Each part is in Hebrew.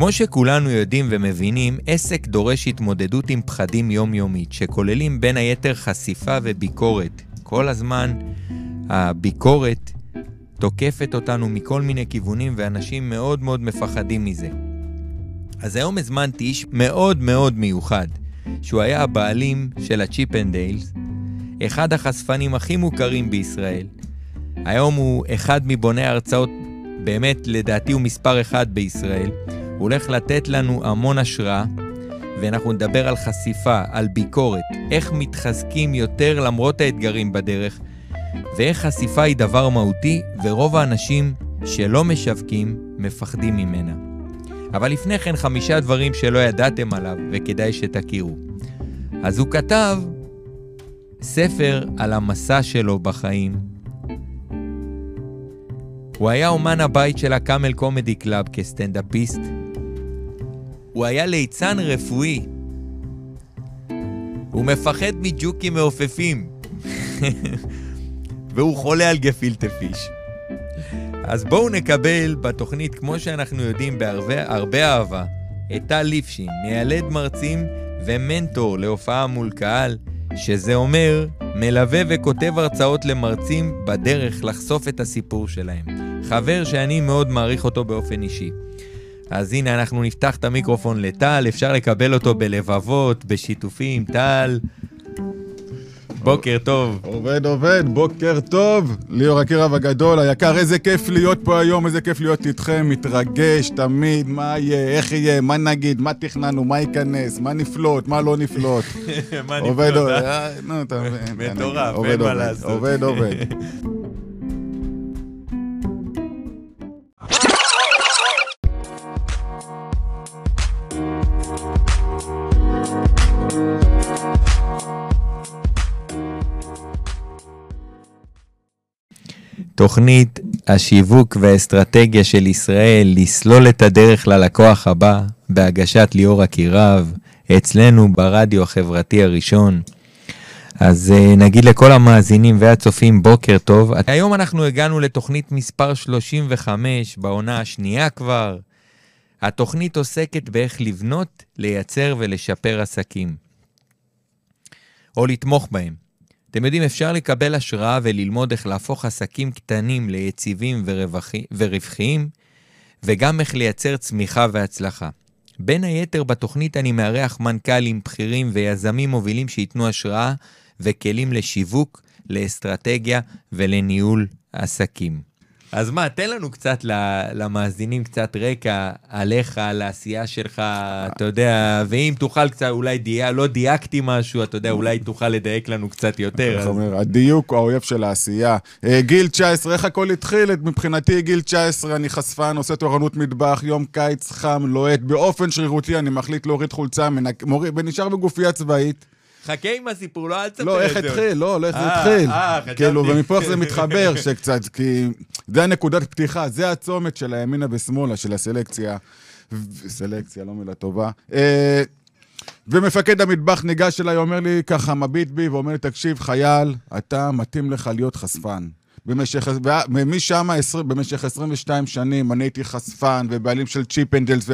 כמו שכולנו יודעים ומבינים, עסק דורש התמודדות עם פחדים יומיומית, שכוללים בין היתר חשיפה וביקורת. כל הזמן הביקורת תוקפת אותנו מכל מיני כיוונים, ואנשים מאוד מאוד מפחדים מזה. אז היום הזמנתי איש מאוד מאוד מיוחד, שהוא היה הבעלים של הצ'יפנדיילס, אחד החשפנים הכי מוכרים בישראל. היום הוא אחד מבוני ההרצאות, באמת, לדעתי הוא מספר אחד בישראל. הוא הולך לתת לנו המון השראה, ואנחנו נדבר על חשיפה, על ביקורת, איך מתחזקים יותר למרות האתגרים בדרך, ואיך חשיפה היא דבר מהותי, ורוב האנשים שלא משווקים מפחדים ממנה. אבל לפני כן חמישה דברים שלא ידעתם עליו וכדאי שתכירו. אז הוא כתב ספר על המסע שלו בחיים. הוא היה אומן הבית של ה Camel Comedy Club כסטנדאפיסט. הוא היה ליצן רפואי. הוא מפחד מג'וקים מעופפים. והוא חולה על גפילטה פיש. אז בואו נקבל בתוכנית, כמו שאנחנו יודעים, בהרבה אהבה, את טל ליפשין, מיילד מרצים ומנטור להופעה מול קהל, שזה אומר, מלווה וכותב הרצאות למרצים בדרך לחשוף את הסיפור שלהם. חבר שאני מאוד מעריך אותו באופן אישי. אז הנה, אנחנו נפתח את המיקרופון לטל, אפשר לקבל אותו בלבבות, בשיתופים. טל, בוקר טוב. עובד, עובד, בוקר טוב. ליאור הקירב הגדול, היקר, איזה כיף להיות פה היום, איזה כיף להיות איתכם, מתרגש תמיד, מה יהיה, איך יהיה, מה נגיד, מה תכננו, מה ייכנס, מה נפלוט, מה לא נפלוט. מה נפלוט, אה? אה? נו, אתה מבין. מטורף, אין מה לעשות. עובד, עובד. תוכנית השיווק והאסטרטגיה של ישראל לסלול את הדרך ללקוח הבא בהגשת ליאור אקירב, אצלנו ברדיו החברתי הראשון. אז uh, נגיד לכל המאזינים והצופים בוקר טוב. היום אנחנו הגענו לתוכנית מספר 35 בעונה השנייה כבר. התוכנית עוסקת באיך לבנות, לייצר ולשפר עסקים. או לתמוך בהם. אתם יודעים, אפשר לקבל השראה וללמוד איך להפוך עסקים קטנים ליציבים ורווחי, ורווחיים, וגם איך לייצר צמיחה והצלחה. בין היתר בתוכנית אני מארח מנכ"לים בכירים ויזמים מובילים שייתנו השראה וכלים לשיווק, לאסטרטגיה ולניהול עסקים. אז מה, תן לנו קצת למאזינים קצת רקע עליך, על העשייה שלך, אתה יודע, ואם תוכל קצת, אולי דייק, לא דייקתי משהו, אתה יודע, אולי תוכל לדייק לנו קצת יותר. איך אומר, הדיוק הוא האויב של העשייה. אה, גיל 19, איך הכל התחיל? מבחינתי גיל 19, אני חשפן, עושה תורנות מטבח, יום קיץ חם, לוהט, באופן שרירותי אני מחליט להוריד חולצה, ונשאר בגופייה צבאית. חכה עם הסיפור, לא, אל תספר לא, איך התחיל, לא, לא, איך זה אה, התחיל. אה. כאילו, ומפה זה מתחבר, שקצת, כי זה הנקודת פתיחה, זה הצומת של הימינה ושמאלה, של הסלקציה. סלקציה, לא מילה טובה. אה, ומפקד המטבח ניגש אליי, אומר לי ככה, מביט בי, ואומר לי, תקשיב, חייל, אתה מתאים לך להיות חשפן. במשך, ומשם, במשך 22 שנים, אני הייתי חשפן ובעלים של Chippendales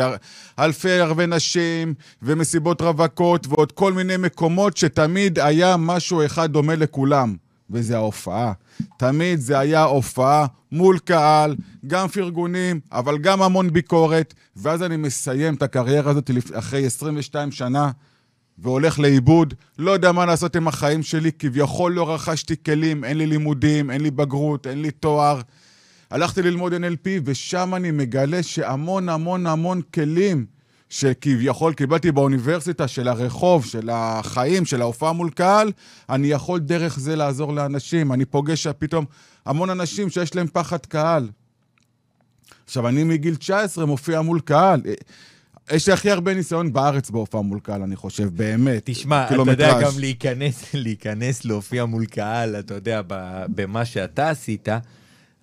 ואלפי ערבי נשים ומסיבות רווקות ועוד כל מיני מקומות שתמיד היה משהו אחד דומה לכולם, וזה ההופעה. תמיד זה היה הופעה מול קהל, גם פרגונים, אבל גם המון ביקורת, ואז אני מסיים את הקריירה הזאת אחרי 22 שנה. והולך לאיבוד, לא יודע מה לעשות עם החיים שלי, כביכול לא רכשתי כלים, אין לי לימודים, אין לי בגרות, אין לי תואר. הלכתי ללמוד NLP, ושם אני מגלה שהמון המון המון כלים שכביכול קיבלתי באוניברסיטה של הרחוב, של החיים, של ההופעה מול קהל, אני יכול דרך זה לעזור לאנשים. אני פוגש פתאום המון אנשים שיש להם פחד קהל. עכשיו, אני מגיל 19 מופיע מול קהל. יש לי הכי הרבה ניסיון בארץ בהופעה מול קהל, אני חושב, באמת. תשמע, אתה יודע, גם להיכנס, להיכנס להופיע מול קהל, אתה יודע, במה שאתה עשית,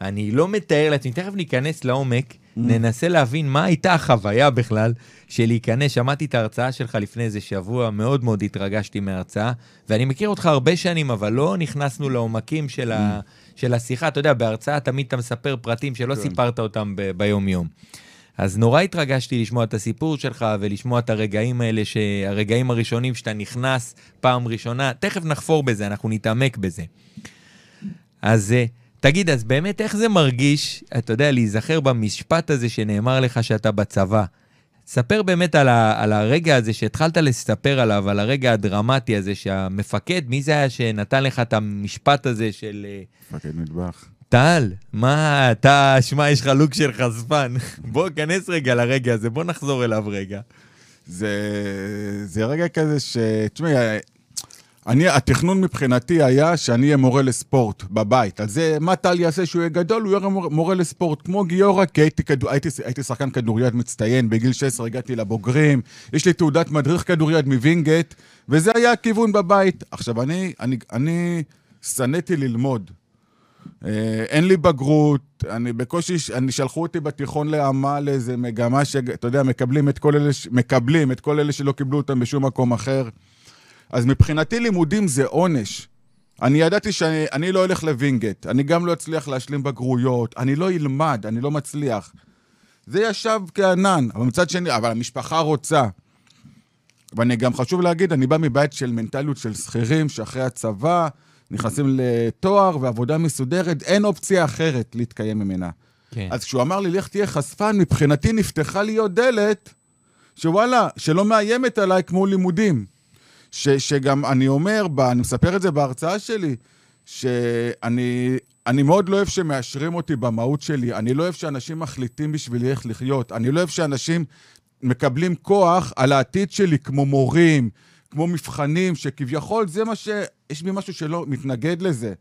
אני לא מתאר לעצמי, תכף ניכנס לעומק, mm. ננסה להבין מה הייתה החוויה בכלל של להיכנס. שמעתי את ההרצאה שלך לפני איזה שבוע, מאוד מאוד התרגשתי מההרצאה, ואני מכיר אותך הרבה שנים, אבל לא נכנסנו לעומקים של, mm. ה, של השיחה. אתה יודע, בהרצאה תמיד אתה מספר פרטים שלא כן. סיפרת אותם ביום-יום. אז נורא התרגשתי לשמוע את הסיפור שלך ולשמוע את הרגעים האלה, הרגעים הראשונים שאתה נכנס פעם ראשונה. תכף נחפור בזה, אנחנו נתעמק בזה. אז אה, תגיד, אז באמת איך זה מרגיש, אתה יודע, להיזכר במשפט הזה שנאמר לך שאתה בצבא? ספר באמת על, ה, על הרגע הזה שהתחלת לספר עליו, על הרגע הדרמטי הזה שהמפקד, מי זה היה שנתן לך את המשפט הזה של... אה, מפקד מטבח. טל, מה אתה, שמע, יש לך לוק של חשפן. בוא, כנס רגע לרגע הזה, בוא נחזור אליו רגע. זה, זה רגע כזה ש... תשמעי, אני, התכנון מבחינתי היה שאני אהיה מורה לספורט בבית. על זה, מה טל יעשה שהוא יהיה גדול? הוא יהיה מורה, מורה לספורט. כמו גיורא, כי הייתי, כדור, הייתי, הייתי שחקן כדוריד מצטיין, בגיל 16 הגעתי לבוגרים, יש לי תעודת מדריך כדוריד מווינגייט, וזה היה הכיוון בבית. עכשיו, אני, אני, אני שנאתי ללמוד. אה, אין לי בגרות, אני בקושי, אני שלחו אותי בתיכון לעמל לאיזה מגמה שאתה יודע, מקבלים את כל אלה, מקבלים את כל אלה שלא קיבלו אותם בשום מקום אחר. אז מבחינתי לימודים זה עונש. אני ידעתי שאני לא הולך לווינגייט, אני גם לא אצליח להשלים בגרויות, אני לא אלמד, אני לא מצליח. זה ישב כענן, אבל מצד שני, אבל המשפחה רוצה. ואני גם חשוב להגיד, אני בא מבית של מנטליות של שכירים, שאחרי הצבא נכנסים לתואר ועבודה מסודרת, אין אופציה אחרת להתקיים ממנה. כן. אז כשהוא אמר לי, לך תהיה חשפן, מבחינתי נפתחה לי עוד דלת, שוואלה, שלא מאיימת עליי כמו לימודים. ש, שגם אני אומר, אני מספר את זה בהרצאה שלי, שאני אני מאוד לא אוהב שמאשרים אותי במהות שלי, אני לא אוהב שאנשים מחליטים בשבילי איך לחיות, אני לא אוהב שאנשים מקבלים כוח על העתיד שלי, כמו מורים, כמו מבחנים, שכביכול זה מה ש... יש בי משהו שלא מתנגד לזה.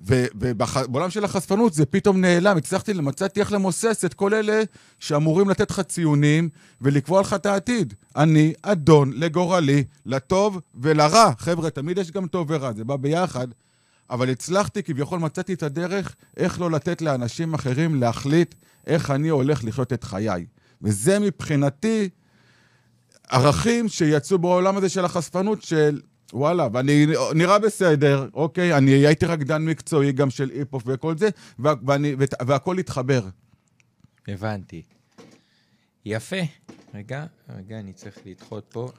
ובעולם של החשפנות זה פתאום נעלם. הצלחתי, מצאתי איך למוסס את כל אלה שאמורים לתת לך ציונים ולקבוע לך את העתיד. אני אדון לגורלי, לטוב ולרע. חבר'ה, תמיד יש גם טוב ורע, זה בא ביחד. אבל הצלחתי, כביכול מצאתי את הדרך איך לא לתת לאנשים אחרים להחליט איך אני הולך לחיות את חיי. וזה מבחינתי ערכים שיצאו בעולם הזה של החשפנות של וואלה, ואני נראה בסדר, אוקיי, אני הייתי רקדן מקצועי גם של היפ-הופ וכל זה, ואני, והכל התחבר. הבנתי. יפה. רגע, רגע, אני צריך לדחות פה.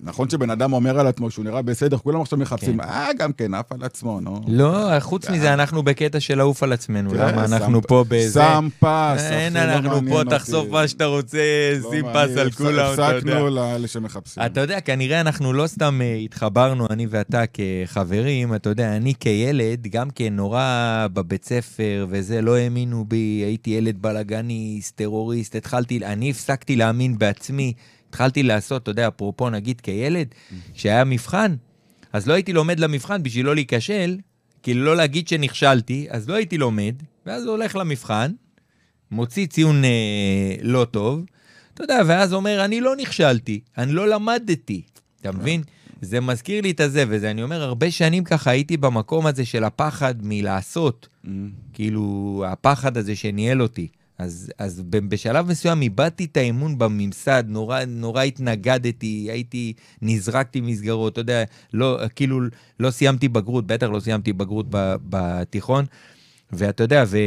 נכון שבן אדם אומר על עצמו שהוא נראה בסדר, כולם עכשיו מחפשים, כן. אה, גם כן, עף על עצמו, נו. לא, חוץ מזה, אנחנו בקטע של לעוף על עצמנו, למה אנחנו פה באיזה... שם פס, אין, לא אנחנו פה, תחשוף מה שאתה רוצה, לא שים פס על כולם, אתה יודע. הפסקנו לאלה שמחפשים. אתה יודע, כנראה אנחנו לא סתם אה, התחברנו, אני ואתה כחברים, אתה יודע, אני כילד, גם כן נורא בבית ספר וזה, לא האמינו בי, הייתי ילד בלאגניסט, טרוריסט, התחלתי, אני הפסקתי להאמין בעצמי. התחלתי לעשות, אתה יודע, אפרופו נגיד כילד, כשהיה מבחן, אז לא הייתי לומד למבחן בשביל לא להיכשל, כאילו לא להגיד שנכשלתי, אז לא הייתי לומד, ואז הולך למבחן, מוציא ציון אה, לא טוב, אתה יודע, ואז אומר, אני לא נכשלתי, אני לא למדתי, אתה מבין? זה מזכיר לי את הזה, וזה, אני אומר, הרבה שנים ככה הייתי במקום הזה של הפחד מלעשות, mm. כאילו, הפחד הזה שניהל אותי. אז, אז בשלב מסוים איבדתי את האמון בממסד, נורא, נורא התנגדתי, הייתי, נזרקתי מסגרות, אתה יודע, לא, כאילו, לא סיימתי בגרות, בטח לא סיימתי בגרות בתיכון. ואתה יודע, ו,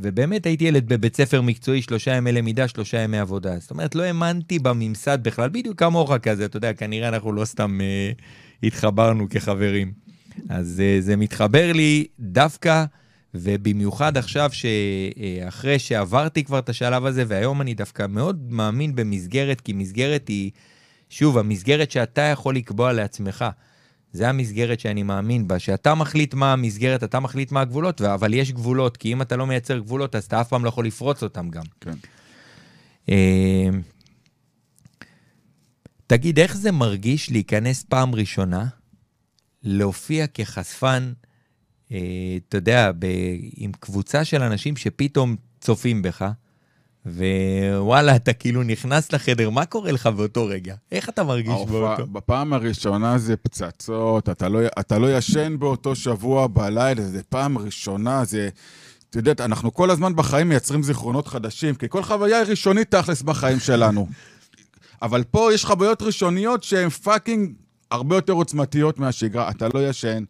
ובאמת הייתי ילד בבית ספר מקצועי, שלושה ימי למידה, שלושה ימי עבודה. זאת אומרת, לא האמנתי בממסד בכלל, בדיוק כמוך כזה, אתה יודע, כנראה אנחנו לא סתם אה, התחברנו כחברים. אז אה, זה מתחבר לי דווקא ובמיוחד עכשיו, שאחרי שעברתי כבר את השלב הזה, והיום אני דווקא מאוד מאמין במסגרת, כי מסגרת היא, שוב, המסגרת שאתה יכול לקבוע לעצמך. זה המסגרת שאני מאמין בה, שאתה מחליט מה המסגרת, אתה מחליט מה הגבולות, אבל יש גבולות, כי אם אתה לא מייצר גבולות, אז אתה אף פעם לא יכול לפרוץ אותם גם. כן. אה, תגיד, איך זה מרגיש להיכנס פעם ראשונה, להופיע כחשפן אה, אתה יודע, ב, עם קבוצה של אנשים שפתאום צופים בך, ווואלה, אתה כאילו נכנס לחדר, מה קורה לך באותו רגע? איך אתה מרגיש ההופע, באותו? בפעם הראשונה זה פצצות, אתה לא, אתה לא ישן באותו שבוע בלילה, זה פעם ראשונה, זה... אתה יודע, אנחנו כל הזמן בחיים מייצרים זיכרונות חדשים, כי כל חוויה היא ראשונית תכלס בחיים שלנו. אבל פה יש חוויות ראשוניות שהן fucking הרבה יותר עוצמתיות מהשגרה. אתה לא ישן,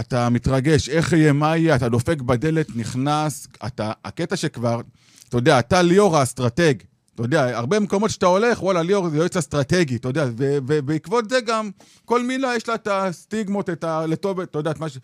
אתה מתרגש, איך יהיה, מה יהיה, אתה דופק בדלת, נכנס, אתה, הקטע שכבר, אתה יודע, אתה ליאור האסטרטג, אתה יודע, הרבה מקומות שאתה הולך, וואלה, ליאור זה יועץ אסטרטגי, אתה יודע, ובעקבות זה גם, כל מילה יש לה את הסטיגמות, את ה... לטוב, אתה יודע, את מה ש...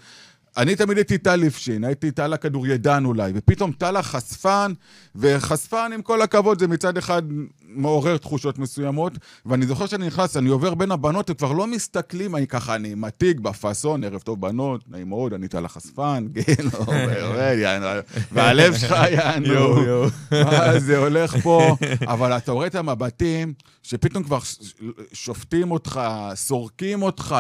אני תמיד הייתי טל ליפשין, הייתי טל הכדורידן אולי, ופתאום טל החשפן, וחשפן, עם כל הכבוד, זה מצד אחד מעורר תחושות מסוימות, ואני זוכר שאני נכנס, אני עובר בין הבנות, וכבר לא מסתכלים, אני ככה, אני מתיק בפאסון, ערב טוב בנות, נעים מאוד, אני טל החשפן, כן, עובד, יענו, והלב שלך, יענו, מה זה הולך פה, אבל אתה רואה את המבטים, שפתאום כבר שופטים אותך, סורקים אותך,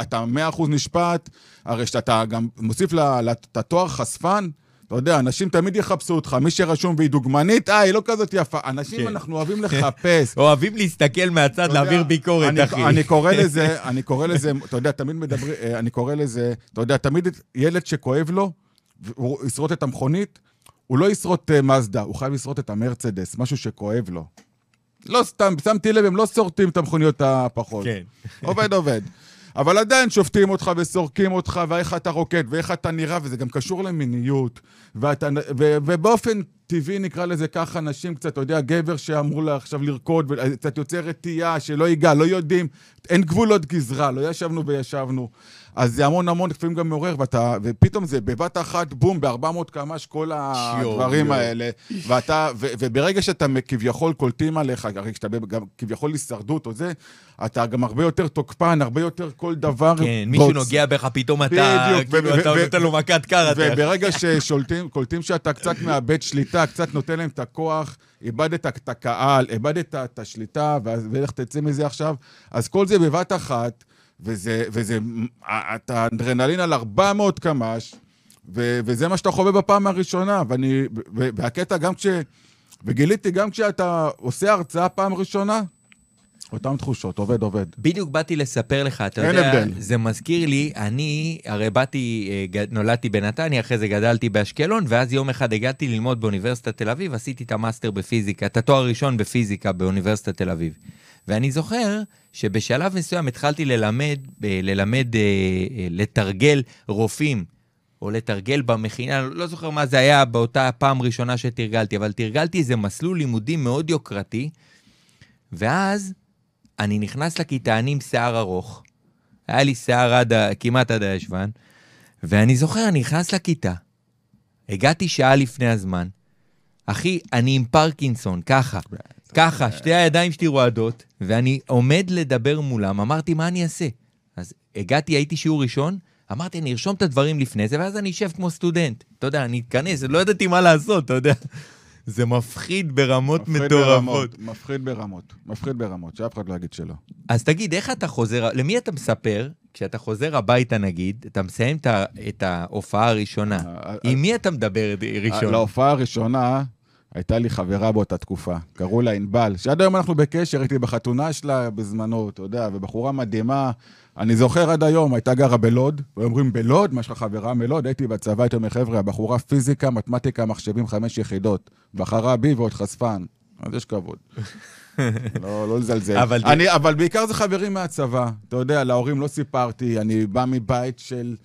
אתה מאה אחוז נשפט, הרי שאתה גם מוסיף את התואר חשפן, אתה יודע, אנשים תמיד יחפשו אותך, מי שרשום והיא דוגמנית, אה, היא לא כזאת יפה. אנשים, כן. אנחנו אוהבים לחפש. אוהבים להסתכל מהצד, להעביר ביקורת, אני, אחי. אני קורא לזה, אני קורא לזה, אתה יודע, תמיד מדברים, אה, אני קורא לזה, אתה יודע, תמיד ילד שכואב לו, הוא ישרוט את המכונית, הוא לא ישרוט מזדה, הוא חייב לשרוט את המרצדס, משהו שכואב לו. לא סתם, שמתי לב, הם לא שורטים את המכוניות הפחות. כן. עובד, עובד. אבל עדיין שופטים אותך וסורקים אותך, ואיך אתה רוקד, ואיך אתה נראה, וזה גם קשור למיניות. ואתה, ו, ובאופן טבעי, נקרא לזה ככה, נשים קצת, אתה יודע, גבר שאמור לה עכשיו לרקוד, וקצת יוצא רתיעה, שלא ייגע, לא יודעים, אין גבולות גזרה, לא ישבנו וישבנו. אז זה המון המון, לפעמים גם מעורר, ואתה, ופתאום זה בבת אחת, בום, ב-400 קמ"ש, כל הדברים האלה. ואתה, ו, וברגע שאתה כביכול קולטים עליך, הרי כשאתה גם כביכול הישרדות או זה, אתה גם הרבה יותר תוקפן, הרבה יותר כל דבר. כן, מישהו נוגע בך, פתאום אתה, בדיוק, כאילו, אתה נותן לו מכת קר. וברגע ששולטים, קולטים שאתה קצת מאבד שליטה, קצת נותן להם את הכוח, איבדת את הקהל, איבדת את השליטה, ואיך תצא מזה עכשיו, אז כל זה בבת אחת. וזה, וזה, אתה אדרנלין על 400 קמ"ש, ו, וזה מה שאתה חווה בפעם הראשונה, ואני, והקטע גם כש... וגיליתי גם כשאתה עושה הרצאה פעם ראשונה, אותן תחושות, עובד, עובד. בדיוק באתי לספר לך, אתה אין יודע, הבדל. זה מזכיר לי, אני הרי באתי, אה, נולדתי בנתניה, אחרי זה גדלתי באשקלון, ואז יום אחד הגעתי ללמוד באוניברסיטת תל אביב, עשיתי את המאסטר בפיזיקה, את התואר הראשון בפיזיקה באוניברסיטת תל אביב. ואני זוכר שבשלב מסוים התחלתי ללמד, אה, ללמד, אה, אה, לתרגל רופאים, או לתרגל במכינה, לא זוכר מה זה היה באותה פעם ראשונה שתרגלתי, אבל תרגלתי איזה מסלול לימודים מאוד יוקרתי, ואז אני נכנס לכיתה, אני עם שיער ארוך, היה לי שיער עד, כמעט עד הישבן, ואני זוכר, אני נכנס לכיתה, הגעתי שעה לפני הזמן, אחי, אני עם פרקינסון, ככה. ככה, שתי הידיים שלי רועדות, ואני עומד לדבר מולם, אמרתי, מה אני אעשה? אז הגעתי, הייתי שיעור ראשון, אמרתי, אני ארשום את הדברים לפני זה, ואז אני אשב כמו סטודנט. אתה יודע, אני אתכנס, לא ידעתי מה לעשות, אתה יודע. זה מפחיד ברמות מפחיד מטורפות. ברמות, מפחיד ברמות, מפחיד ברמות, שאף אחד לא יגיד שלא. אז תגיד, איך אתה חוזר, למי אתה מספר, כשאתה חוזר הביתה נגיד, אתה מסיים את ההופעה הראשונה, אה, עם אה, מי אתה מדבר ראשון? להופעה הראשונה, הייתה לי חברה באותה תקופה, קראו לה ענבל, שעד היום אנחנו בקשר, הייתי בחתונה שלה בזמנו, אתה יודע, ובחורה מדהימה. אני זוכר עד היום, הייתה גרה בלוד, ואומרים, בלוד? מה יש לך חברה מלוד? הייתי בצבא, הייתי אומר, חבר'ה, הבחורה פיזיקה, מתמטיקה, מחשבים, חמש יחידות. בחרה בי ועוד חשפן. אז יש כבוד. לא, לא לזלזל. אבל, אני, אבל בעיקר זה חברים מהצבא. אתה יודע, להורים לא סיפרתי, אני בא מבית של...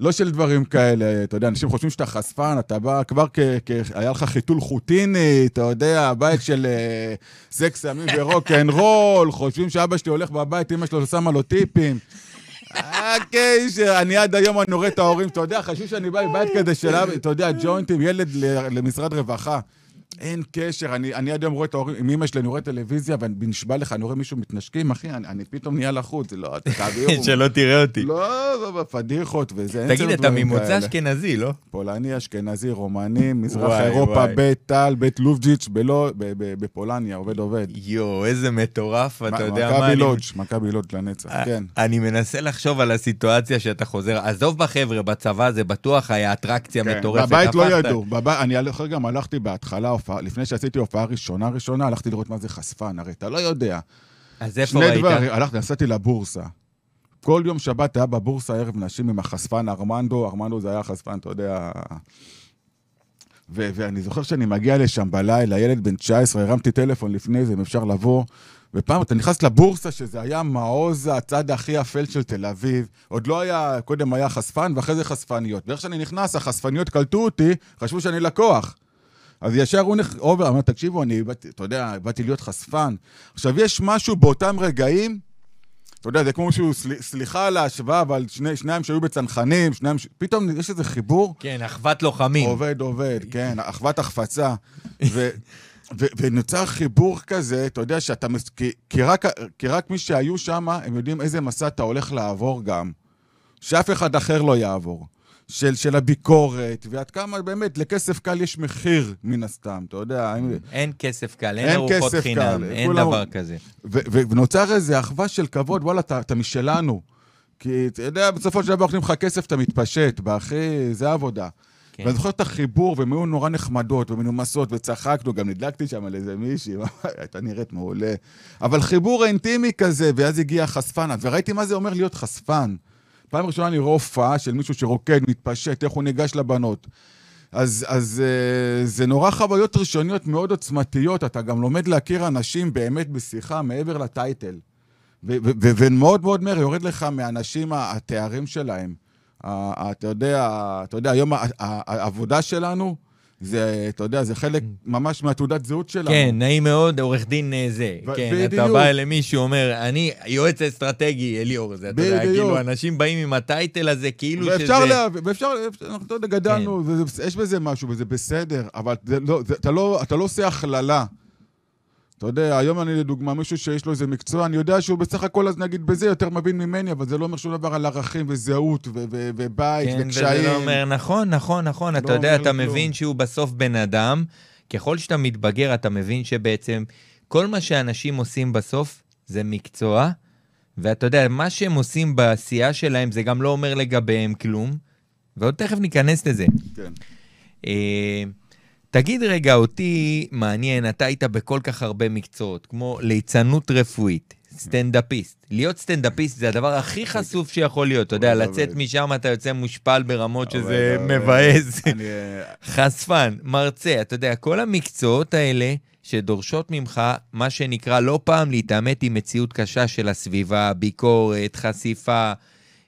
לא של דברים כאלה, אתה יודע, אנשים חושבים שאתה חשפן, אתה בא כבר כ... כ היה לך חיתול חוטיני, אתה יודע, בית של uh, סקס, סמים ורוק אנד רול, חושבים שאבא שלי הולך בבית, אמא שלו שמה לו טיפים. הקשר, אני עד היום אני רואה את ההורים, אתה יודע, חשבו שאני בא מבית כזה של, אתה יודע, ג'וינטים, ילד למשרד רווחה. אין קשר, אני, אני עד היום רואה את ההורים, עם אמא שלי, אני רואה טלוויזיה, ואני נשבע לך, אני רואה מישהו מתנשקים, אחי, אני, אני פתאום נהיה לחוץ, לא, תעבירו. שלא תראה אותי. לא, לא, לא, פדיחות וזה, תגיד, אתה ממוצא אשכנזי, לא? פולני, אשכנזי, רומני, מזרח אירופה, בית טל, בית לובג'יץ', בפולניה, עובד עובד. יואו, איזה מטורף, אתה יודע מה אני... מכבי לודג', מכבי לודג' לנצח, כן. אני מנסה לחשוב על הסיטואציה שאתה חוזר, עזוב בחבר'ה, בצבא זה בטוח היה אטרקציה כן, מטורפת. בבית לא ידעו, אני גם הלכתי בהתחלה הופעה, לפני שעשיתי הופעה ראשונה ראשונה, הלכתי לראות מה זה חשפן, הרי אתה לא יודע. אז איפה ראית? שני דברים, הלכתי, נסעתי לבורסה. כל יום שבת היה בבורסה ערב נשים עם החשפן ארמנדו, ארמנדו זה היה חשפן, אתה יודע... ו- ואני זוכר שאני מגיע לשם בלילה, ילד בן 19, הרמתי טלפון לפני זה, אם אפשר לבוא. ופעם אתה נכנס לבורסה, שזה היה מעוז הצד הכי אפל של תל אביב. עוד לא היה, קודם היה חשפן ואחרי זה חשפניות. ואיך שאני נכנס, החשפניות קלטו אותי, חשבו שאני לקוח. אז ישר הוא נכ... עובר, אמר, תקשיבו, אני, באתי- אתה יודע, באתי להיות חשפן. עכשיו, יש משהו באותם רגעים, אתה יודע, זה כמו שהוא, סל- סליחה על ההשוואה, אבל שני, שניים שהיו בצנחנים, שניים, ש... פתאום יש איזה חיבור, כן, אחוות לוחמים. עובד, עובד, כן, אחוות החפצה. ו... ו- ונוצר חיבור כזה, אתה יודע שאתה... מס- כי, כי, רק, כי רק מי שהיו שם, הם יודעים איזה מסע אתה הולך לעבור גם, שאף אחד אחר לא יעבור. של, של הביקורת, ועד כמה באמת לכסף קל יש מחיר, מן הסתם, אתה יודע. אם- אין כסף קל, אין אין ארוחות חינם, קל, אין דבר כזה. ו- ו- ונוצר איזו אחווה של כבוד, וואלה, אתה, אתה משלנו. כי אתה יודע, בסופו של דבר נותנים לך כסף, אתה מתפשט, באחי, זה העבודה. כן. ואני זוכר את החיבור, והן היו נורא נחמדות ומנומסות, וצחקנו, גם נדלקתי שם על איזה מישהי, הייתה נראית מעולה. אבל חיבור אינטימי כזה, ואז הגיע החשפן, וראיתי מה זה אומר להיות חשפן. פעם ראשונה אני רואה הופעה של מישהו שרוקד, מתפשט, איך הוא ניגש לבנות. אז, אז אה, זה נורא חוויות ראשוניות מאוד עוצמתיות, אתה גם לומד להכיר אנשים באמת בשיחה מעבר לטייטל. ומאוד מאוד מהר יורד לך מהאנשים ה- התארים שלהם. אתה יודע, אתה יודע, היום העבודה שלנו, זה, אתה יודע, זה חלק ממש מהתעודת זהות שלנו. כן, נעים מאוד, עורך דין אה, זה. ו- כן, אתה בדיוק. בא למישהו, אומר, אני יועץ אסטרטגי אליאור, זה, אתה יודע. כאילו, אנשים באים עם הטייטל הזה, כאילו שזה... ואפשר להבין, ואפשר, אפשר- אנחנו אתה יודע, גדלנו, כן. וזה- יש בזה משהו, וזה בסדר, אבל זה לא, זה, אתה, לא, אתה לא עושה הכללה. אתה יודע, היום אני לדוגמה, מישהו שיש לו איזה מקצוע, אני יודע שהוא בסך הכל, אז נגיד בזה, יותר מבין ממני, אבל זה לא אומר שום דבר על ערכים וזהות ו- ו- ובית כן, וקשיים. וזה לא אומר, נכון, נכון, נכון, אתה לא יודע, אומר אתה כלום. מבין שהוא בסוף בן אדם. ככל שאתה מתבגר, אתה מבין שבעצם כל מה שאנשים עושים בסוף זה מקצוע, ואתה יודע, מה שהם עושים בעשייה שלהם, זה גם לא אומר לגביהם כלום, ועוד תכף ניכנס לזה. כן. תגיד רגע, אותי מעניין, אתה היית בכל כך הרבה מקצועות, כמו ליצנות רפואית, סטנדאפיסט. להיות סטנדאפיסט זה הדבר הכי חשוף שיכול להיות, אתה יודע, לצאת. משם אתה יוצא מושפל ברמות שזה מבאס. אה, חשפן, מרצה, אתה יודע, כל המקצועות האלה שדורשות ממך, מה שנקרא, לא פעם להתעמת עם מציאות קשה של הסביבה, ביקורת, חשיפה.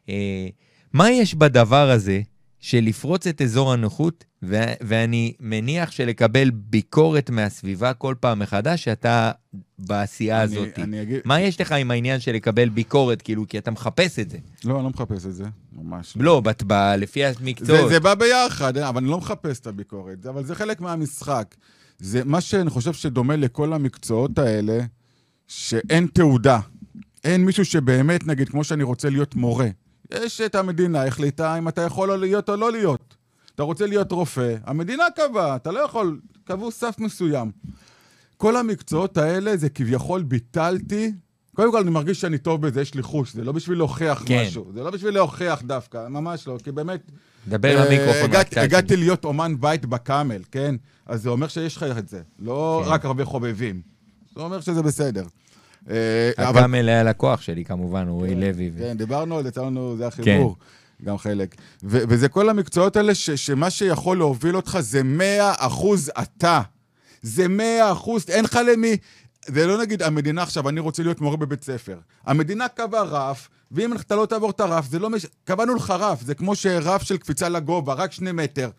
אה, מה יש בדבר הזה של לפרוץ את אזור הנוחות, ו- ואני מניח שלקבל ביקורת מהסביבה כל פעם מחדש, שאתה בעשייה אני- הזאת. אני אגיד... מה יש לך עם העניין של לקבל ביקורת, כאילו, כי אתה מחפש את זה? לא, אני לא מחפש את זה, ממש. לא, בת- ב- לפי זה, המקצועות. זה בא ביחד, אה, אבל אני לא מחפש את הביקורת, אבל זה חלק מהמשחק. זה מה שאני חושב שדומה לכל המקצועות האלה, שאין תעודה. אין מישהו שבאמת, נגיד, כמו שאני רוצה להיות מורה. יש את המדינה החליטה אם אתה יכול או להיות או לא להיות. אתה רוצה להיות רופא, המדינה קבעה, אתה לא יכול, קבעו סף מסוים. כל המקצועות האלה זה כביכול ביטלתי. קודם כל, אני מרגיש שאני טוב בזה, יש לי חוש, זה לא בשביל להוכיח כן. משהו. זה לא בשביל להוכיח דווקא, ממש לא, כי באמת... דבר אה, למיקרופון. הגעתי- הגעתי. להיות אומן בית בקאמל, כן? אז זה אומר שיש לך את זה, לא כן. רק הרבה חובבים. זה אומר שזה בסדר. אה, אבל- הקאמל היה לקוח שלי, כמובן, רועי לוי. ו- כן, דיברנו על זה, יצא לנו, זה החיבור. גם חלק. ו- וזה כל המקצועות האלה ש- שמה שיכול להוביל אותך זה 100 אחוז אתה. זה 100 אחוז, אין לך למי... זה לא נגיד, המדינה עכשיו, אני רוצה להיות מורה בבית ספר. המדינה קבעה רף, ואם אתה לא תעבור את הרף, זה לא מש... קבענו לך רף, זה כמו שרף של קפיצה לגובה, רק שני מטר.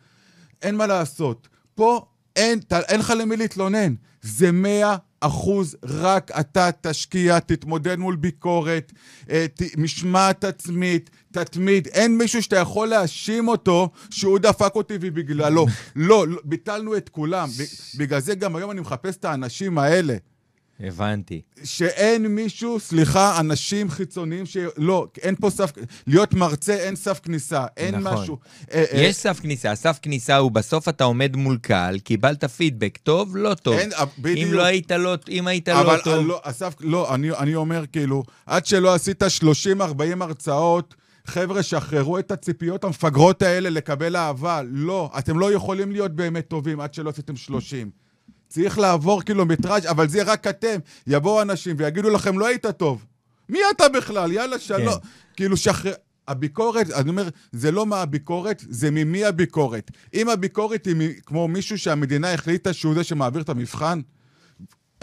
אין מה לעשות. פה אין, אין לך למי להתלונן. זה מאה אחוז, רק אתה תשקיע, תתמודד מול ביקורת, אה, ת, משמעת עצמית, תתמיד. אין מישהו שאתה יכול להאשים אותו שהוא דפק אותי ובגללו. לא, לא, ביטלנו את כולם. בגלל זה גם היום אני מחפש את האנשים האלה. הבנתי. שאין מישהו, סליחה, אנשים חיצוניים ש... לא, אין פה סף... להיות מרצה, אין סף כניסה. אין נכון. משהו. אה, אה, יש סף כניסה, הסף כניסה הוא בסוף אתה עומד מול קהל, קיבלת פידבק, טוב, לא טוב. אין, אה, בדיוק. אם לא היית לא, אם היית אבל לא טוב, לא, אסף, לא, אני, אני אומר כאילו, עד שלא עשית 30-40 הרצאות, חבר'ה, שחררו את הציפיות המפגרות האלה לקבל אהבה. לא, אתם לא יכולים להיות באמת טובים עד שלא עשיתם 30. צריך לעבור קילומטראז', אבל זה רק אתם. יבואו אנשים ויגידו לכם, לא היית טוב. מי אתה בכלל? יאללה, שלום. כן. כאילו, שחרר... הביקורת, אני אומר, זה לא מה הביקורת, זה ממי הביקורת. אם הביקורת היא מ- כמו מישהו שהמדינה החליטה שהוא זה שמעביר את המבחן,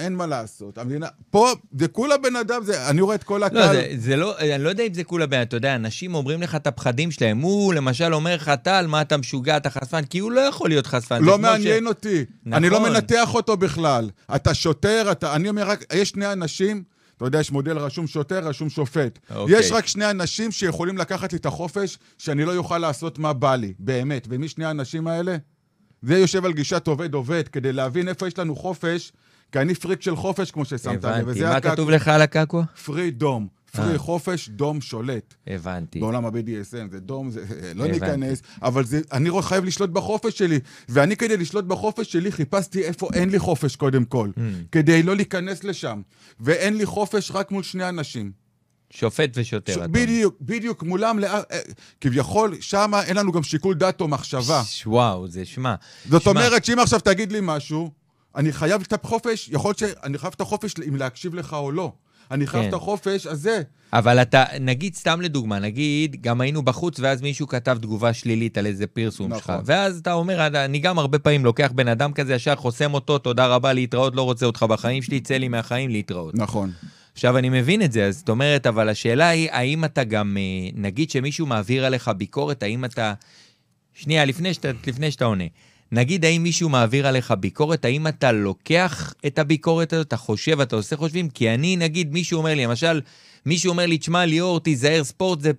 אין מה לעשות. המדינה, פה זה כולה בן אדם, זה, אני רואה את כל לא, הקהל. זה, זה לא, אני לא יודע אם זה כולה בעיה, אתה יודע, אנשים אומרים לך את הפחדים שלהם. הוא למשל אומר לך, טל, מה אתה משוגע, אתה חשפן? כי הוא לא יכול להיות חשפן. לא מעניין אותי. אני לא נכון. מנתח אותו בכלל. אתה שוטר, אתה... אני אומר רק, יש שני אנשים, אתה יודע, יש מודל רשום שוטר, רשום שופט. אוקיי. יש רק שני אנשים שיכולים לקחת לי את החופש, שאני לא יוכל לעשות מה בא לי, באמת. ומי שני האנשים האלה? זה יושב על גישת עובד-עובד, כדי להבין איפה יש לנו חופש, כי אני פריק של חופש, כמו ששמת לב. הבנתי. מה כתוב לך על הקעקוע? פרי דום. פרי אה. חופש, דום שולט. הבנתי. בעולם ה-BDSM, זה דום, זה, לא. ניכנס, אבל זה, אני חייב לשלוט בחופש שלי. ואני כדי לשלוט בחופש שלי חיפשתי איפה אין לי חופש קודם כל. Mm. כדי לא להיכנס לשם. ואין לי חופש רק מול שני אנשים. שופט ושוטר. ש... אתה. בדיוק, בדיוק, מולם, לא... כביכול, שם אין לנו גם שיקול דעת או מחשבה. ש- וואו, זה שמע. זאת שמע, אומרת שאם עכשיו תגיד לי משהו, אני חייב את החופש, יכול להיות שאני חייב את החופש אם להקשיב לך או לא. אני חייב כן. את החופש הזה. אבל אתה, נגיד, סתם לדוגמה, נגיד, גם היינו בחוץ, ואז מישהו כתב תגובה שלילית על איזה פרסום שלך. נכון. ואז אתה אומר, אני גם הרבה פעמים לוקח בן אדם כזה, ישר חוסם אותו, תודה רבה, להתראות, לא רוצה אותך בחיים שלי, צא לי מהחיים, להתראות. נכון. עכשיו, אני מבין את זה, זאת אומרת, אבל השאלה היא, האם אתה גם, אה, נגיד שמישהו מעביר עליך ביקורת, האם אתה... שנייה, לפני שאתה, לפני שאתה עונה. נגיד, האם מישהו מעביר עליך ביקורת, האם אתה לוקח את הביקורת הזאת, אתה חושב, אתה עושה חושבים? כי אני, נגיד, מישהו אומר לי, למשל, מישהו אומר לי, תשמע, ליאור, תיזהר, ספורט זה,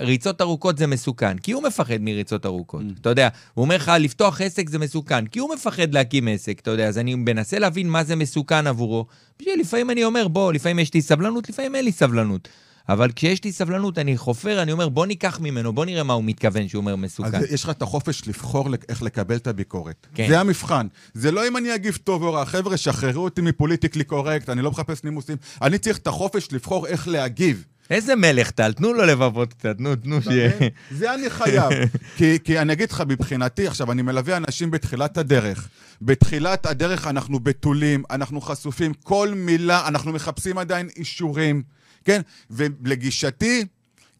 ריצות ארוכות זה מסוכן, כי הוא מפחד מריצות ארוכות. Mm. אתה יודע, הוא אומר לך, לפתוח עסק זה מסוכן, כי הוא מפחד להקים עסק, אתה יודע, אז אני מנסה להבין מה זה מסוכן עבורו. בשביל לפעמים אני אומר, בוא, לפעמים יש לי סבלנות, לפעמים אין לי סבלנות. אבל כשיש לי סבלנות, אני חופר, אני אומר, בוא ניקח ממנו, בוא נראה מה הוא מתכוון שהוא אומר מסוכן. אז יש לך את החופש לבחור איך לקבל את הביקורת. כן. זה המבחן. זה לא אם אני אגיב טוב או רע. חבר'ה, שחררו אותי מפוליטיקלי קורקט, אני לא מחפש נימוסים. אני צריך את החופש לבחור איך להגיב. איזה מלך טל, תנו לו לבבות קצת, נו, תנו שיהיה. זה אני חייב. כי, כי אני אגיד לך, מבחינתי, עכשיו, אני מלווה אנשים בתחילת הדרך. בתחילת הדרך אנחנו בתולים, אנחנו חשופים, כל מילה, אנחנו מחפשים עדיין אישורים, כן? ולגישתי,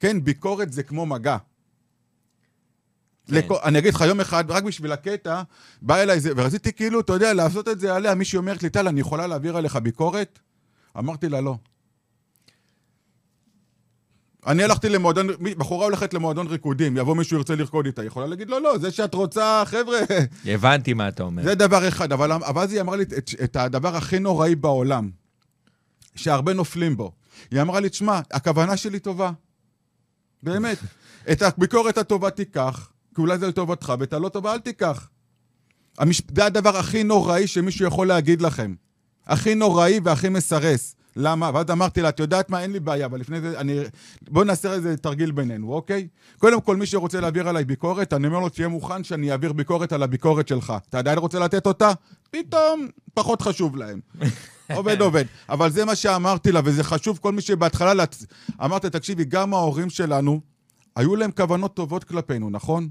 כן, ביקורת זה כמו מגע. כן. אני אגיד לך, יום אחד, רק בשביל הקטע, בא אליי זה, ורציתי כאילו, אתה יודע, לעשות את זה עליה. מישהי אומרת לי, טל, אני יכולה להעביר עליך ביקורת? אמרתי לה, לא. אני הלכתי למועדון, בחורה הולכת למועדון ריקודים, יבוא מישהו ירצה לרקוד איתה, יכולה להגיד, לא, לא, זה שאת רוצה, חבר'ה, הבנתי מה אתה אומר. זה דבר אחד. אבל, אבל אז היא אמרה לי את, את הדבר הכי נוראי בעולם, שהרבה נופלים בו. היא אמרה לי, תשמע, הכוונה שלי טובה. באמת. את הביקורת הטובה תיקח, כי אולי זה לטובתך, ואת הלא טובה אל תיקח. המש... זה הדבר הכי נוראי שמישהו יכול להגיד לכם. הכי נוראי והכי מסרס. למה? ואז אמרתי לה, את יודעת מה? אין לי בעיה, אבל לפני זה, אני... בוא נעשה איזה תרגיל בינינו, אוקיי? קודם כל, מי שרוצה להעביר עליי ביקורת, אני אומר לו, תהיה מוכן שאני אעביר ביקורת על הביקורת שלך. אתה עדיין רוצה לתת אותה? פתאום פחות חשוב להם. עובד, עובד. אבל זה מה שאמרתי לה, וזה חשוב, כל מי שבהתחלה... לצ... אמרתי, תקשיבי, גם ההורים שלנו, היו להם כוונות טובות כלפינו, נכון?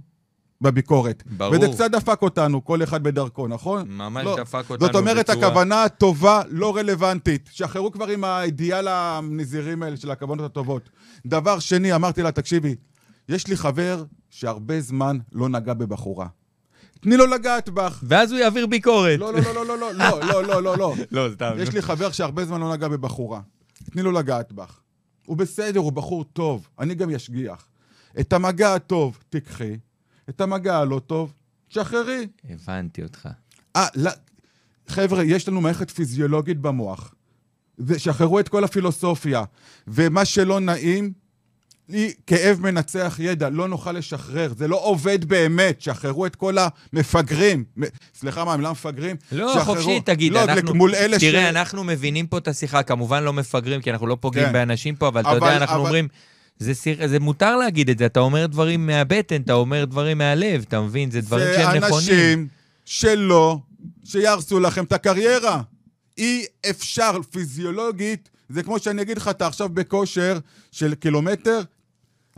בביקורת. ברור. וזה קצת דפק אותנו, כל אחד בדרכו, נכון? ממש לא. דפק אותנו זאת אומרת, בצורה- הכוונה הטובה לא רלוונטית. שחררו כבר עם האידיאל הנזירים האלה של הכוונות הטובות. דבר שני, אמרתי לה, תקשיבי, יש לי חבר שהרבה זמן לא נגע בבחורה. תני לו לגעת בך. ואז הוא יעביר ביקורת. לא, לא, לא, לא, לא, לא, לא, לא, לא, לא. לא, סתם. יש לי חבר שהרבה זמן לא נגע בבחורה. תני לו לגעת בך. הוא בסדר, הוא בחור טוב, אני גם אשגיח. את המגע הטוב תיקחי, את המגע הלא טוב, שחררי. הבנתי אותך. אה, לא, חבר'ה, יש לנו מערכת פיזיולוגית במוח. שחררו את כל הפילוסופיה. ומה שלא נעים, היא כאב מנצח ידע, לא נוכל לשחרר. זה לא עובד באמת, שחררו את כל המפגרים. סליחה, מה, המילה מפגרים? לא, שחררו- חופשי, תגיד, לא, אנחנו... מול אלה תראה, ש... אנחנו מבינים פה את השיחה, כמובן לא מפגרים, כי אנחנו לא פוגעים כן. באנשים פה, אבל אתה אבל- יודע, אנחנו אבל- אומרים... זה, סיר, זה מותר להגיד את זה, אתה אומר דברים מהבטן, אתה אומר דברים מהלב, אתה מבין? זה דברים שהם זה נכונים. אנשים שלא, שיהרסו לכם את הקריירה. אי אפשר, פיזיולוגית, זה כמו שאני אגיד לך, אתה עכשיו בכושר של קילומטר,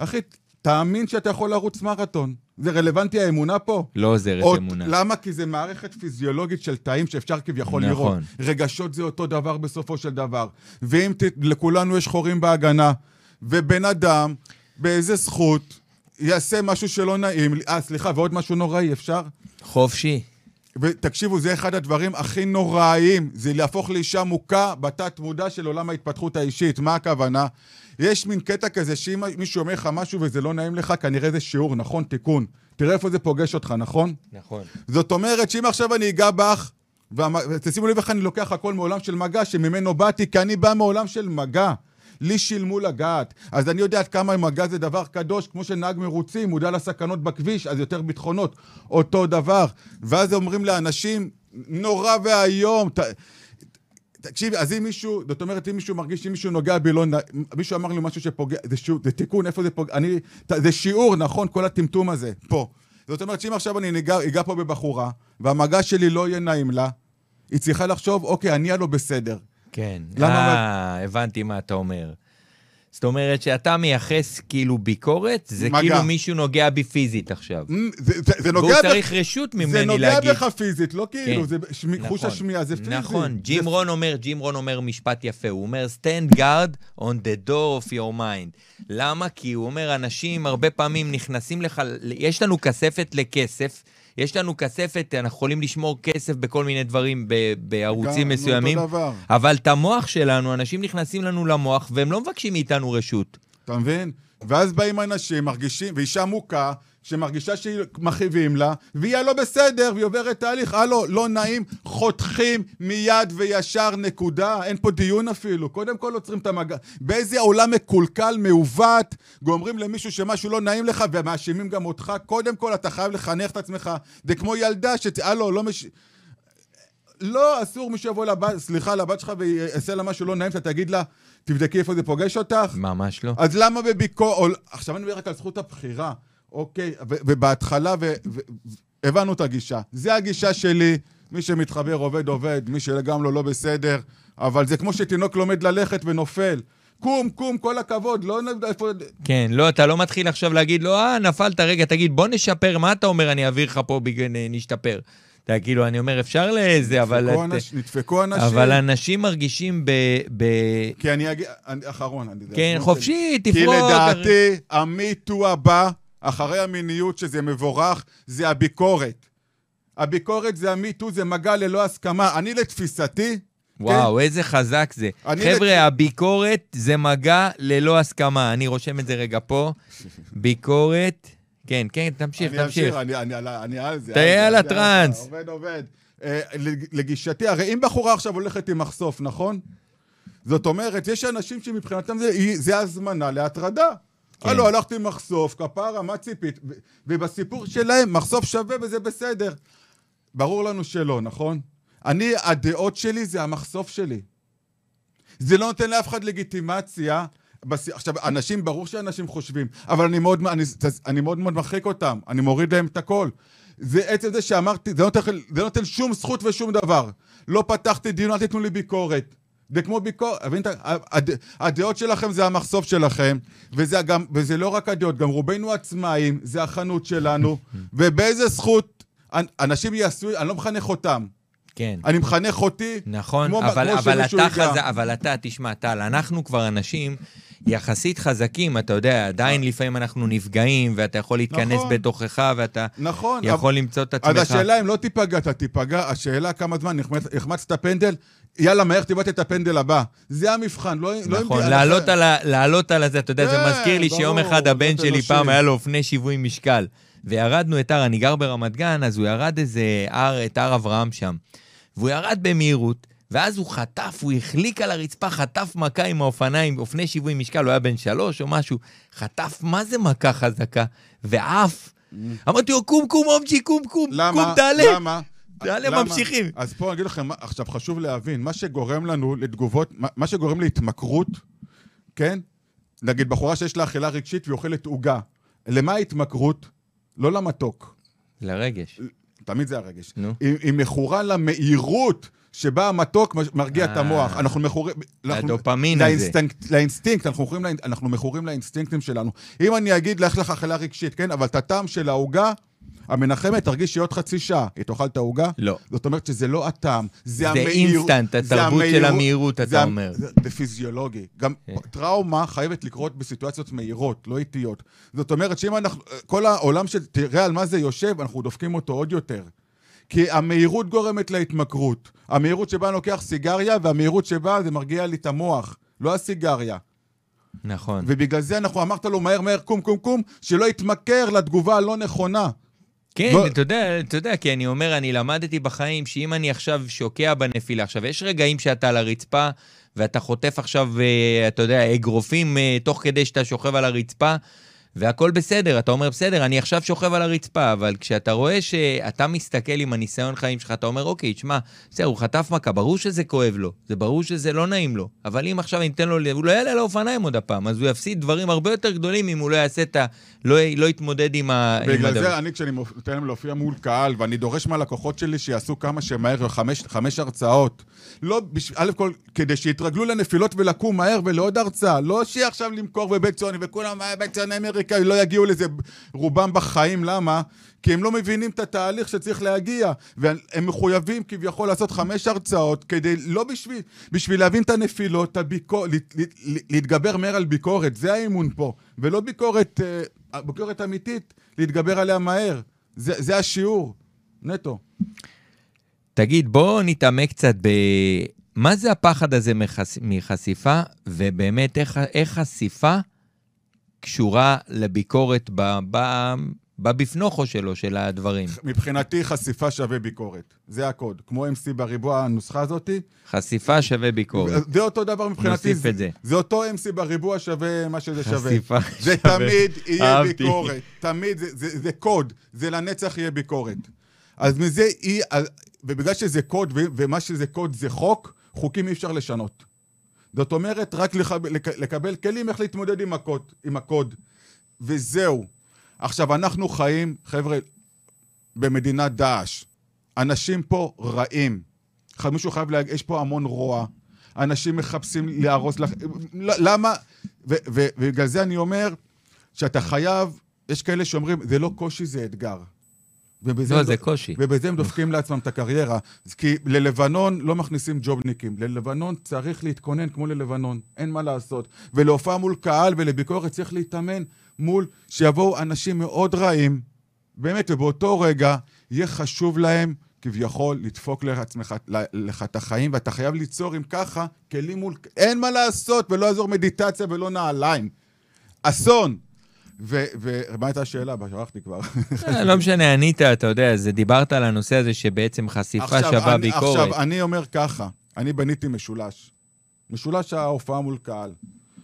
אחי, תאמין שאתה יכול לרוץ מרתון. זה רלוונטי האמונה פה? לא עוזרת עוד- אמונה. למה? כי זה מערכת פיזיולוגית של תאים שאפשר כביכול נכון. לראות. רגשות זה אותו דבר בסופו של דבר. ואם ת... לכולנו יש חורים בהגנה, ובן אדם, באיזה זכות, יעשה משהו שלא נעים לי, אה, סליחה, ועוד משהו נוראי, אפשר? חופשי. ותקשיבו, זה אחד הדברים הכי נוראיים, זה להפוך לאישה מוכה בתת מודע של עולם ההתפתחות האישית. מה הכוונה? יש מין קטע כזה שאם מישהו אומר לך משהו וזה לא נעים לך, כנראה זה שיעור, נכון? תיקון. תראה איפה זה פוגש אותך, נכון? נכון. זאת אומרת שאם עכשיו אני אגע בך, ותשימו לב איך אני לוקח הכל מעולם של מגע, שממנו באתי, כי אני בא מעולם של מגע. לי שילמו לגעת. אז אני יודע עד כמה מגע זה דבר קדוש, כמו שנהג מרוצים, מודע לסכנות בכביש, אז יותר ביטחונות. אותו דבר. ואז אומרים לאנשים, נורא ואיום. ת... תקשיב, אז אם מישהו, זאת אומרת, אם מישהו מרגיש שאם מישהו נוגע בי, לא, מישהו אמר לי משהו שפוגע, זה, שיעור, זה תיקון, איפה זה פוגע, אני, זה שיעור, נכון, כל הטמטום הזה, פה. זאת אומרת שאם עכשיו אני ניגע, אגע פה בבחורה, והמגע שלי לא יהיה נעים לה, היא צריכה לחשוב, אוקיי, אני הלא בסדר. כן. למה... אה, הבנתי מה אתה אומר. זאת אומרת שאתה מייחס כאילו ביקורת, זה מגע. כאילו מישהו נוגע בי פיזית עכשיו. זה, זה, זה נוגע... והוא צריך רשות ממני להגיד. זה נוגע בך פיזית, לא כאילו, כן. זה שמי, נכון, חוש השמיעה, זה פיזי. נכון, ג'ים זה... רון אומר, ג'ים רון אומר משפט יפה, הוא אומר, stand guard on the door of your mind. למה? כי הוא אומר, אנשים הרבה פעמים נכנסים לך, יש לנו כספת לכסף. יש לנו כספת, אנחנו יכולים לשמור כסף בכל מיני דברים בערוצים גם, מסוימים, אבל את המוח שלנו, אנשים נכנסים לנו למוח והם לא מבקשים מאיתנו רשות. אתה מבין? ואז באים אנשים, מרגישים, ואישה מוכה, שמרגישה שמכאיבים לה, והיא הלא בסדר, והיא עוברת תהליך, הלו, לא נעים, חותכים מיד וישר, נקודה. אין פה דיון אפילו. קודם כל עוצרים את המגע. באיזה עולם מקולקל, מעוות, גומרים למישהו שמשהו לא נעים לך, ומאשימים גם אותך. קודם כל אתה חייב לחנך את עצמך. זה כמו ילדה ש... הלו, לא מש... לא, אסור מישהו יבוא לבת, סליחה, לבת שלך ויעשה לה משהו לא נעים, אתה תגיד לה, תבדקי איפה זה פוגש אותך. ממש לא. אז למה בביקורת... עכשיו אני מדבר רק על זכות הבחירה. אוקיי, ובהתחלה, והבנו את הגישה. זה הגישה שלי, מי שמתחבר עובד עובד, מי שלגמרי לא, לא בסדר, אבל זה כמו שתינוק לומד ללכת ונופל. קום, קום, כל הכבוד, לא נדע איפה... כן, לא, אתה לא מתחיל עכשיו להגיד לו, אה, נפלת, רגע, תגיד, בוא נשפר, מה אתה אומר, אני אעביר לך פה, בגלל נשתפר. אתה כאילו, אני אומר, אפשר לזה, אבל... אנש, נדפקו אנשים. אבל אנשים מרגישים ב... ב... כי אני אגיד, אחרון, אני יודע. כן, חופשי, תפרוק. כי לדעתי, המיטו הבא אחרי המיניות, שזה מבורך, זה הביקורת. הביקורת זה המיטו, זה מגע ללא הסכמה. אני לתפיסתי... וואו, כן? איזה חזק זה. חבר'ה, לת... הביקורת זה מגע ללא הסכמה. אני רושם את זה רגע פה. ביקורת, כן, כן, תמשיך, אני תמשיך. אני אמשיך, אני, אני, אני על זה. תהיה על הטראנס. עובד, עובד. אה, לגישתי, הרי אם בחורה עכשיו הולכת עם מחשוף, נכון? זאת אומרת, יש אנשים שמבחינתם זה, זה הזמנה להטרדה. כן. הלו, הלכתי עם מחשוף, כפרה, מה ציפית? ובסיפור שלהם, מחשוף שווה וזה בסדר. ברור לנו שלא, נכון? אני, הדעות שלי זה המחשוף שלי. זה לא נותן לאף אחד לגיטימציה. בס... עכשיו, אנשים, ברור שאנשים חושבים, אבל אני מאוד, אני, אני מאוד מאוד מרחיק אותם, אני מוריד להם את הכל. זה עצם זה שאמרתי, זה לא נותן, לא נותן שום זכות ושום דבר. לא פתחתי דיון, אל תיתנו לי ביקורת. זה כמו ביקורת, הד, הדעות שלכם זה המחשוף שלכם, וזה, גם, וזה לא רק הדעות, גם רובנו עצמאים, זה החנות שלנו, ובאיזה זכות אנשים יעשו, אני לא מחנך אותם. כן. אני מחנך אותי, נכון, כמו, אבל, כמו אבל אתה חז... אבל אתה, תשמע, טל, אנחנו כבר אנשים יחסית חזקים, אתה יודע, עדיין לפעמים אנחנו נפגעים, ואתה יכול להתכנס נכון, בתוכך, ואתה נכון, יכול אבל... למצוא את עצמך. אז השאלה אם לא תיפגע, אתה תיפגע, השאלה כמה זמן החמצת פנדל, יאללה, מהר תיבט את הפנדל הבא. זה המבחן, לא... לא נכון, לא לעלות, על ה, לעלות על הזה, אתה יודע, זה כן, מזכיר לי שיום אחד הבן שלי פעם היה לו אופני שיווי משקל. וירדנו את הר, אני גר ברמת גן, אז הוא ירד איזה הר, את הר אברהם שם. והוא ירד במהירות, ואז הוא חטף, הוא החליק על הרצפה, חטף מכה עם האופניים, אופני שיווי משקל, הוא היה בן שלוש או משהו, חטף, מה זה מכה חזקה? ועף. Mm. אמרתי לו, קום, קום, אומצ'י, קום, קום? קום, תעלה. למה? תעלה, ממשיכים. אז פה אני אגיד לכם, עכשיו חשוב להבין, מה שגורם לנו לתגובות, מה שגורם להתמכרות, כן? נגיד בחורה שיש לה אכילה רגשית והיא אוכלת עוגה. למה ההתמכרות? לא למתוק. לרגש. תמיד זה הרגש. נו. היא, היא מכורה למהירות שבה המתוק מרגיע את המוח. אה. אנחנו מכורים... הדופמין הזה. לאינסטינקט, אנחנו מכורים, אנחנו מכורים לאינסטינקטים שלנו. אם אני אגיד, לך לך אכילה רגשית, כן? אבל את הטעם של העוגה... המנחמת תרגיש שהיא עוד חצי שעה. היא תאכל את העוגה? לא. זאת אומרת שזה לא הטעם, זה, המהירות. זה אינסטנט, התרבות של המהירות, אתה אומר. זה, זה פיזיולוגי. גם כן. טראומה חייבת לקרות בסיטואציות מהירות, לא איטיות. זאת אומרת שאם אנחנו, כל העולם של, תראה על מה זה יושב, אנחנו דופקים אותו עוד יותר. כי המהירות גורמת להתמכרות. המהירות שבה אני לוקח סיגריה, והמהירות שבה זה מרגיע לי את המוח, לא הסיגריה. נכון. ובגלל זה אנחנו אמרת לו מהר מהר קום קום קום, שלא יתמכר לתגובה הלא נכונה. כן, לא- אתה יודע, אתה יודע, כי אני אומר, אני למדתי בחיים שאם אני עכשיו שוקע בנפילה, עכשיו, יש רגעים שאתה על הרצפה, ואתה חוטף עכשיו, אה, אתה יודע, אגרופים אה, תוך כדי שאתה שוכב על הרצפה, והכל בסדר, אתה אומר, בסדר, אני עכשיו שוכב על הרצפה, אבל כשאתה רואה שאתה מסתכל עם הניסיון חיים שלך, אתה אומר, אוקיי, תשמע, בסדר, הוא חטף מכה, ברור שזה כואב לו, זה ברור שזה לא נעים לו, אבל אם עכשיו אני אתן לו, הוא לא יעלה לאופניים עוד הפעם, אז הוא יפסיד דברים הרבה יותר גדולים אם הוא לא יעשה את ה... לא, לא יתמודד עם ה... בגלל הדבר. זה אני, כשאני נותן להם להופיע מול קהל, ואני דורש מהלקוחות שלי שיעשו כמה שמהר, חמש, חמש הרצאות. לא, בש... א' כל, כדי שיתרגלו לנפילות ולקום מהר ולעוד הרצאה. לא שעכשיו למכור בבית ציוני, וכולם "אה, בית ציוני אמריקאי, לא יגיעו לזה רובם בחיים, למה? כי הם לא מבינים את התהליך שצריך להגיע, והם מחויבים כביכול לעשות חמש הרצאות, כדי, לא בשביל, בשביל להבין את הנפילות, את הביקור, להת- להת- להתגבר מהר על ביקורת, זה האימון פה, ולא ביקורת, אה, ביקורת אמיתית, להתגבר עליה מהר. זה, זה השיעור, נטו. תגיד, בוא נתעמק קצת ב... מה זה הפחד הזה מחש... מחשיפה, ובאמת איך, איך חשיפה קשורה לביקורת ב... ב... בבפנוכו שלו, של הדברים. מבחינתי חשיפה שווה ביקורת, זה הקוד. כמו MC בריבוע, הנוסחה הזאתי, חשיפה שווה ביקורת. זה אותו דבר מבחינתי. נוסיף את זה. זה אותו MC בריבוע שווה מה שזה שווה. חשיפה זה שווה. תמיד יהיה. ביקורת. תמיד, זה, זה, זה קוד, זה לנצח יהיה ביקורת. אז מזה אי... אז- ובגלל שזה קוד, ומה שזה קוד זה חוק, חוקים אי אפשר לשנות. זאת אומרת, רק לח... לק... לקבל כלים איך להתמודד עם הקוד, עם הקוד. וזהו. עכשיו, אנחנו חיים, חבר'ה, במדינת דאעש. אנשים פה רעים. מישהו חייב להגיד, יש פה המון רוע. אנשים מחפשים להרוס לך... למה? ובגלל זה אני אומר שאתה חייב, יש כאלה שאומרים, זה לא קושי, זה אתגר. ובזה לא, הם זה קושי. ובזה הם דופקים לעצמם את הקריירה. כי ללבנון לא מכניסים ג'ובניקים. ללבנון צריך להתכונן כמו ללבנון, אין מה לעשות. ולהופעה מול קהל ולביקורת צריך להתאמן מול שיבואו אנשים מאוד רעים, באמת, ובאותו רגע יהיה חשוב להם כביכול לדפוק לעצמך, לך את החיים, ואתה חייב ליצור, אם ככה, כלים מול... אין מה לעשות, ולא יעזור מדיטציה ולא נעליים. אסון. ומה הייתה השאלה? שכחתי כבר. אה, לא משנה, ענית, אתה יודע, זה דיברת על הנושא הזה שבעצם חשיפה שווה ביקורת. עכשיו, אני אומר ככה, אני בניתי משולש. משולש ההופעה מול קהל.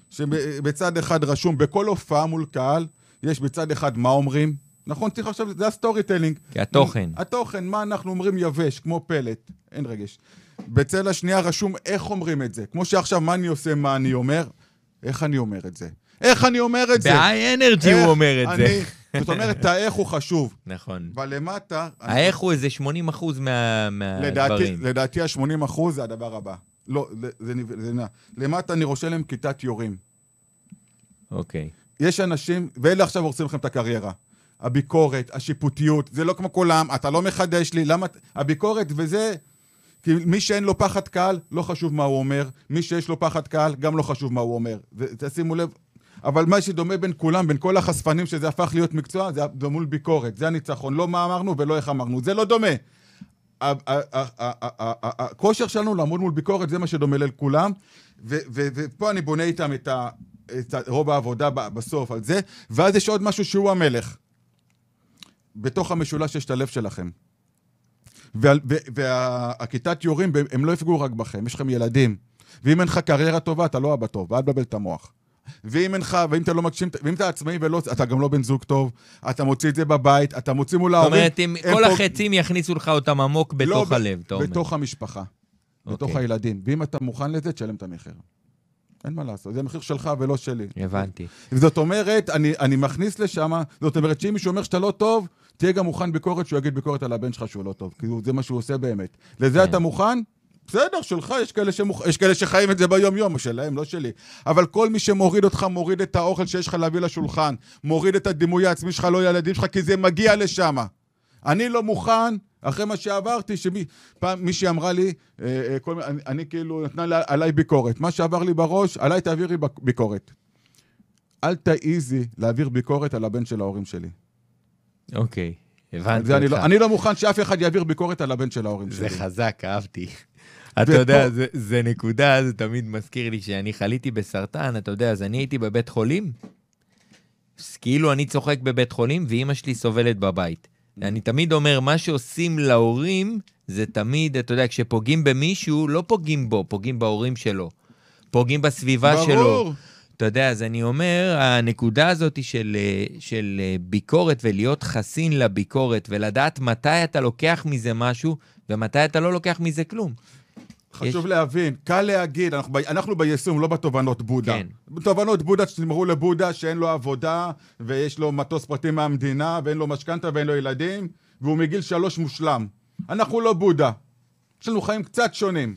שבצד אחד רשום, בכל הופעה מול קהל, יש בצד אחד מה אומרים. נכון, צריך עכשיו, זה ה storytelling. כי התוכן. התוכן, מה אנחנו אומרים יבש, כמו פלט, אין רגש. בצלע השנייה רשום איך אומרים את זה. כמו שעכשיו, מה אני עושה, מה אני אומר, איך אני אומר את זה. איך אני אומר את זה? ב-high energy הוא אומר את זה. זאת אומרת, האיך הוא חשוב. נכון. בלמטה... האיך הוא איזה 80 אחוז מה- מהדברים. לדעתי ה-80 אחוז זה הדבר הבא. לא, זה, זה, למטה אני רושם להם כיתת יורים. אוקיי. יש אנשים, ואלה עכשיו הורסים לכם את הקריירה. הביקורת, השיפוטיות, זה לא כמו כולם, אתה לא מחדש לי, למה... הביקורת וזה... כי מי שאין לו פחד קהל, לא חשוב מה הוא אומר. מי שיש לו פחד קהל, גם לא חשוב מה הוא אומר. ותשימו לב, אבל מה שדומה בין כולם, בין כל החשפנים שזה הפך להיות מקצוע, זה מול ביקורת. זה הניצחון. לא מה אמרנו ולא איך אמרנו. זה לא דומה. הכושר שלנו לעמוד מול ביקורת, זה מה שדומה לכולם. ופה אני בונה איתם את רוב העבודה בסוף על זה, ואז יש עוד משהו שהוא המלך. בתוך המשולש יש את הלב שלכם. והכיתת יורים, הם לא יפגעו רק בכם, יש לכם ילדים. ואם אין לך קריירה טובה, אתה לא אבא טוב, ואל תבלבל את המוח. ואם אין לך, ואם אתה לא מגשים, ואם אתה עצמאי ולא, אתה גם לא בן זוג טוב, אתה מוציא את זה בבית, אתה מוציא מול זאת ההורים. אומרת, אם כל פה- החצים יכניסו לך אותם עמוק בתוך לא, הלב, אתה אומר. בתוך המשפחה, בתוך אוקיי. הילדים. ואם אתה מוכן לזה, תשלם את המחיר. אין מה לעשות, זה המחיר שלך ולא שלי. הבנתי. זאת אומרת, אני, אני מכניס לשם, זאת אומרת שאם מישהו אומר שאתה לא טוב, תהיה גם מוכן ביקורת שהוא יגיד ביקורת על הבן שלך שהוא לא טוב, כי זה מה שהוא עושה באמת. לזה כן. אתה מוכן? בסדר, שלך, יש כאלה, שמוכ... יש כאלה שחיים את זה ביום-יום, שלהם, לא שלי. אבל כל מי שמוריד אותך, מוריד את האוכל שיש לך להביא לשולחן, מוריד את הדימוי העצמי שלך, לא ילדים שלך, כי זה מגיע לשם. אני לא מוכן, אחרי מה שעברתי, שמי... פעם מישהי אמרה לי, אה, אה, כל... אני, אני כאילו, נתנה לי, עליי ביקורת. מה שעבר לי בראש, עליי תעבירי ביקורת. אל תעיזי להעביר ביקורת על הבן של ההורים שלי. אוקיי. הבנתי זה אני אותך. לא, אני לא מוכן שאף אחד יעביר ביקורת על הבן של ההורים זה שלי. חזק, אהבתי. אתה יודע, זה- זה נקודה, זה תמיד מזכיר לי שאני חליתי בסרטן, אתה יודע, אז אני הייתי בבית חולים, כאילו אני צוחק בבית חולים, ואימא שלי סובלת בבית. אני תמיד אומר, מה שעושים להורים, זה תמיד, אתה יודע, כשפוגעים במישהו, לא פוגעים בו, פוגעים בהורים שלו. פוגעים בסביבה שלו. ברור. אתה יודע, אז אני אומר, הנקודה הזאת של, אה, של אה, ביקורת ולהיות חסין לביקורת ולדעת מתי אתה לוקח מזה משהו ומתי אתה לא לוקח מזה כלום. חשוב להבין, קל להגיד, אנחנו, ב- אנחנו ביישום, לא בתובנות בודה. כן. בתובנות בודה, שתמרו לבודה שאין לו עבודה, ויש לו מטוס פרטי מהמדינה, ואין לו משכנתה ואין לו ילדים, והוא מגיל שלוש מושלם. אנחנו לא בודה. יש לנו חיים קצת שונים.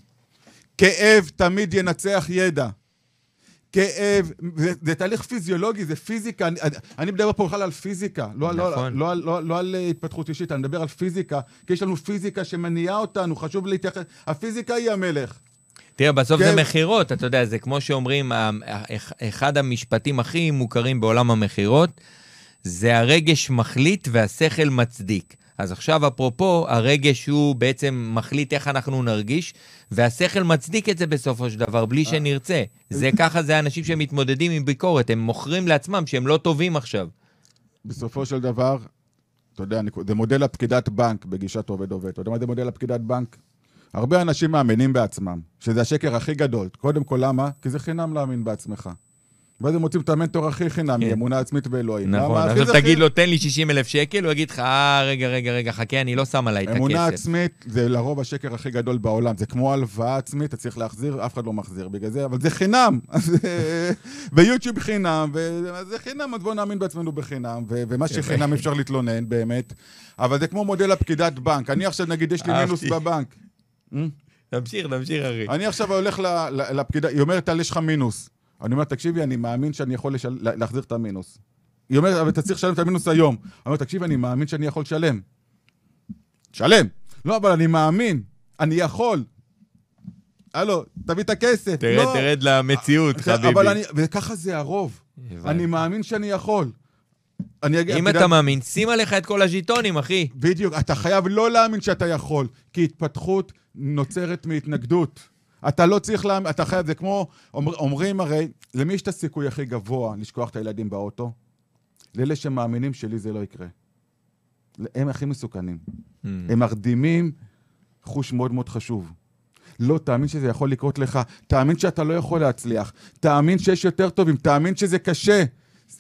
כאב תמיד ינצח ידע. כאב, זה, זה תהליך פיזיולוגי, זה פיזיקה. אני, אני מדבר פה בכלל על פיזיקה, לא, נכון. נכון. לא, לא, לא, לא על אה, התפתחות אישית, אני מדבר על פיזיקה, כי יש לנו פיזיקה שמניעה אותנו, חשוב להתייחס. הפיזיקה היא המלך. תראה, בסוף כן. זה מכירות, אתה יודע, זה כמו שאומרים, אחד המשפטים הכי מוכרים בעולם המכירות, זה הרגש מחליט והשכל מצדיק. אז עכשיו, אפרופו, הרגש הוא בעצם מחליט איך אנחנו נרגיש, והשכל מצדיק את זה בסופו של דבר, בלי שנרצה. זה ככה, זה אנשים שמתמודדים עם ביקורת, הם מוכרים לעצמם שהם לא טובים עכשיו. בסופו של דבר, אתה יודע, זה מודל הפקידת בנק בגישת עובד-עובד. אתה יודע מה זה מודל הפקידת בנק? הרבה אנשים מאמינים בעצמם, שזה השקר הכי גדול. קודם כל, למה? כי זה חינם להאמין בעצמך. ואז הם מוצאים את המנטור הכי חינמי, כן. אמונה עצמית באלוהים. נכון, עכשיו תגיד. לו, תן לי 60 אלף שקל, הוא יגיד לך, אה, רגע, רגע, רגע, חכה, אני לא שם עליי את אמונה הכסף. עצמית זה לרוב השקר הכי גדול בעולם. זה כמו הלוואה עצמית, אתה צריך להחזיר, אף אחד לא מחזיר בגלל זה, אבל זה חינם. אז, אה, חינם, וזה חינם, אז בואו נאמין בעצמנו בחינם, ומה שחינם אפשר להתלונן, באמת. אבל זה כמו מודל הפקידת בנק. אני עכשיו, נגיד, יש לי מינוס. בבנק. תמשיך, תמשיך, אחי. אני עכשיו הולך לפקידה, היא אומרת לה, יש לך מינוס. אני אומר, תקשיבי, אני מאמין שאני יכול לשל... לה- להחזיר את המינוס. היא אומרת, אבל אתה צריך לשלם את המינוס היום. אני אומר, תקשיבי, אני מאמין שאני יכול לשלם. שלם. לא, אבל אני מאמין, אני יכול. הלו, תביא את הכסף. תרד, לא. תרד למציאות, חביבי. אבל אני, וככה זה הרוב. אני מאמין שאני יכול. אני אגיד, אם אתה מאמין, שים עליך את כל הז'יטונים, אחי. בדיוק, אתה חייב לא להאמין שאתה יכול, כי התפתחות נוצרת מהתנגדות. אתה לא צריך להאמין, אתה חייב, זה כמו, אומר, אומרים הרי, למי יש את הסיכוי הכי גבוה לשכוח את הילדים באוטו? לאלה שמאמינים שלי זה לא יקרה. הם הכי מסוכנים. Mm. הם מרדימים חוש מאוד מאוד חשוב. לא, תאמין שזה יכול לקרות לך, תאמין שאתה לא יכול להצליח, תאמין שיש יותר טובים, תאמין שזה קשה.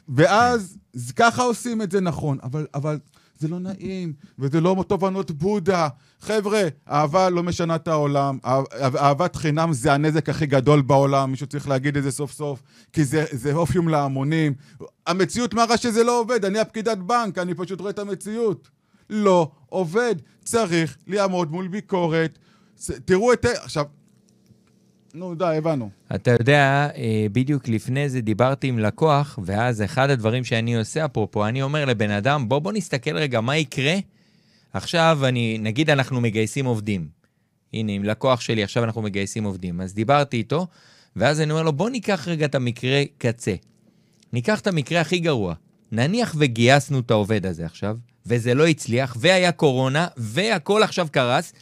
ואז ככה עושים את זה נכון, אבל, אבל זה לא נעים, וזה לא תובנות בודה. חבר'ה, אהבה לא משנה את העולם, אה- אהבת חינם זה הנזק הכי גדול בעולם, מישהו צריך להגיד את זה סוף סוף, כי זה, זה אופיום להמונים. המציאות מראה שזה לא עובד, אני הפקידת בנק, אני פשוט רואה את המציאות. לא עובד, צריך לעמוד מול ביקורת. תראו את... עכשיו, נו די, הבנו. אתה יודע, אה, בדיוק לפני זה דיברתי עם לקוח, ואז אחד הדברים שאני עושה, אפרופו, אני אומר לבן אדם, בוא, בוא נסתכל רגע מה יקרה. עכשיו, אני, נגיד אנחנו מגייסים עובדים. הנה, עם לקוח שלי, עכשיו אנחנו מגייסים עובדים. אז דיברתי איתו, ואז אני אומר לו, בוא ניקח רגע את המקרה קצה. ניקח את המקרה הכי גרוע. נניח וגייסנו את העובד הזה עכשיו, וזה לא הצליח, והיה קורונה, והכל עכשיו קרס,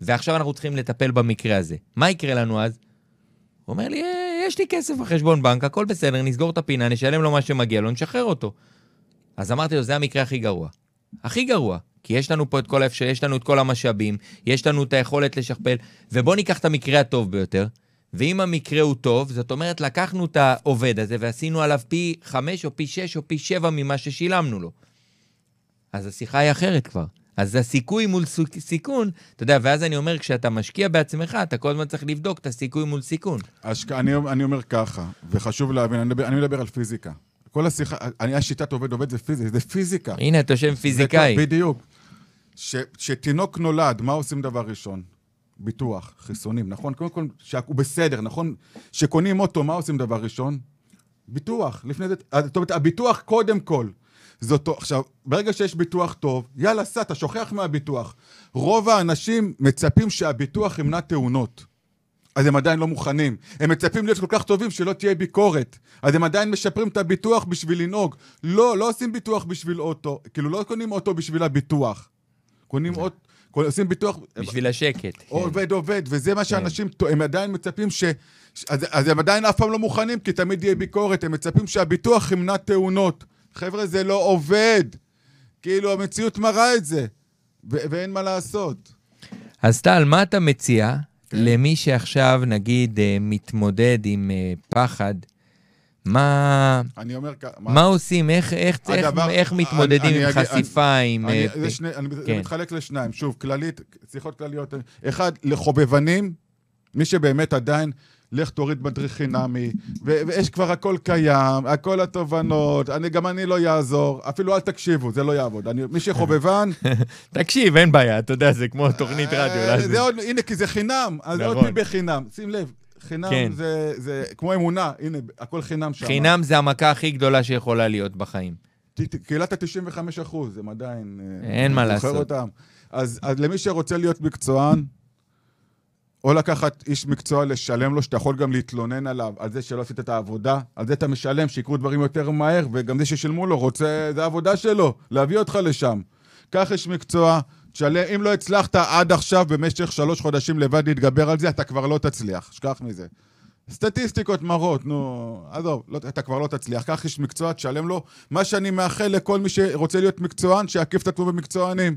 ועכשיו אנחנו צריכים לטפל במקרה הזה. מה יקרה לנו אז? הוא אומר לי, "אה, יש לי כסף בחשבון בנק, הכל בסדר, נסגור את הפינה, נשלם לו מה שמגיע לו, נשחרר אותו. אז אמרתי לו, זה המקרה הכי גרוע. הכי גרוע. כי יש לנו פה את כל האפשר, יש לנו את כל המשאבים, יש לנו את היכולת לשכפל, ובואו ניקח את המקרה הטוב ביותר. ואם המקרה הוא טוב, זאת אומרת, לקחנו את העובד הזה ועשינו עליו פי חמש או פי שש או פי שבע ממה ששילמנו לו. אז השיחה היא אחרת כבר. אז הסיכוי מול סיכון, אתה יודע, ואז אני אומר, כשאתה משקיע בעצמך, אתה כל הזמן צריך לבדוק את הסיכוי מול סיכון. אני, אני אומר ככה, וחשוב להבין, אני מדבר, אני מדבר על פיזיקה. כל השיחה, אני, השיטת עובד עובד זה פיזיקה, זה פיזיקה. הנה, אתה יושב עם פיזיקאי. זה, בדיוק. כשתינוק נולד, מה עושים דבר ראשון? ביטוח, חיסונים, נכון? קודם כל, שהוא בסדר, נכון? כשקונים אוטו, מה עושים דבר ראשון? ביטוח. לפני זה, זאת אומרת, הביטוח קודם כל. זאת, עכשיו, ברגע שיש ביטוח טוב, יאללה, סע, אתה שוכח מהביטוח. רוב האנשים מצפים שהביטוח ימנע תאונות. אז הם עדיין לא מוכנים. הם מצפים להיות כל כך טובים שלא תהיה ביקורת. אז הם עדיין משפרים את הביטוח בשביל לנהוג. לא, לא עושים ביטוח בשביל אוטו. כאילו, לא קונים אוטו בשביל הביטוח. קונים אוטו... עושים ביטוח... בשביל השקט. כן. עובד, עובד, וזה מה שאנשים, הם עדיין מצפים ש... אז, אז הם עדיין אף פעם לא מוכנים, כי תמיד יהיה ביקורת, הם מצפים שהביטוח ימנע תאונות. חבר'ה, זה לא עובד. כאילו, המציאות מראה את זה, ו- ואין מה לעשות. אז טל, מה אתה מציע כן. למי שעכשיו, נגיד, אה, מתמודד עם אה, פחד? מה... אני אומר... מה, מה עושים? איך, איך, הדבר, איך, איך מתמודדים אני, עם אני, חשיפה, אני, עם... אני, זה שני, אני כן. מתחלק לשניים. שוב, כללית, שיחות כלליות. אחד, לחובבנים, מי שבאמת עדיין לך תוריד מדריך חינמי, ויש כבר הכל קיים, הכל התובנות, אני, גם אני לא יעזור, אפילו אל תקשיבו, זה לא יעבוד. אני, מי שחובבן... תקשיב, אין בעיה, אתה יודע, זה כמו תוכנית אה, רדיו. זה עוד, הנה, כי זה חינם, אז עוד נכון. בחינם. שים לב, חינם כן. זה, זה כמו אמונה, הנה, הכל חינם שם. חינם זה המכה הכי גדולה שיכולה להיות בחיים. קהילת ה-95 אחוז, הם עדיין... אה, אין מה לעשות. אותם. אז, אז למי שרוצה להיות מקצוען, או לקחת איש מקצוע, לשלם לו, שאתה יכול גם להתלונן עליו, על זה שלא עשית את העבודה, על זה אתה משלם, שיקרו דברים יותר מהר, וגם זה ששילמו לו, רוצה, זה העבודה שלו, להביא אותך לשם. קח איש מקצוע, תשלם, אם לא הצלחת עד עכשיו במשך שלוש חודשים לבד להתגבר על זה, אתה כבר לא תצליח, שכח מזה. סטטיסטיקות מראות, נו, עזוב, לא, אתה כבר לא תצליח. קח איש מקצוע, תשלם לו. מה שאני מאחל לכל מי שרוצה להיות מקצוען, שיקיף את עצמו במקצוענים.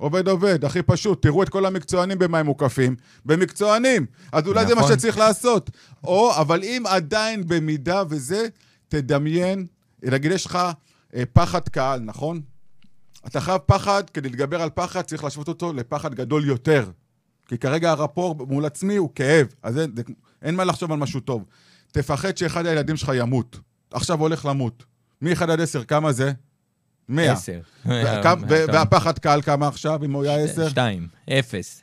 עובד עובד, הכי פשוט. תראו את כל המקצוענים במה הם מוקפים. במקצוענים. אז אולי נכון. זה מה נכון. שצריך לעשות. או, אבל אם עדיין במידה וזה, תדמיין, נגיד יש לך אה, פחד קהל, נכון? אתה חייב פחד, כדי להתגבר על פחד צריך להשוות אותו לפחד גדול יותר. כי כרגע הרפור מול עצמי הוא כאב, אז אין, זה, אין מה לחשוב על משהו טוב. תפחד שאחד הילדים שלך ימות. עכשיו הולך למות. מ-1 עד 10, כמה זה? 100. 10. והפחד קהל כמה עכשיו, אם הוא היה 10? 2, 0.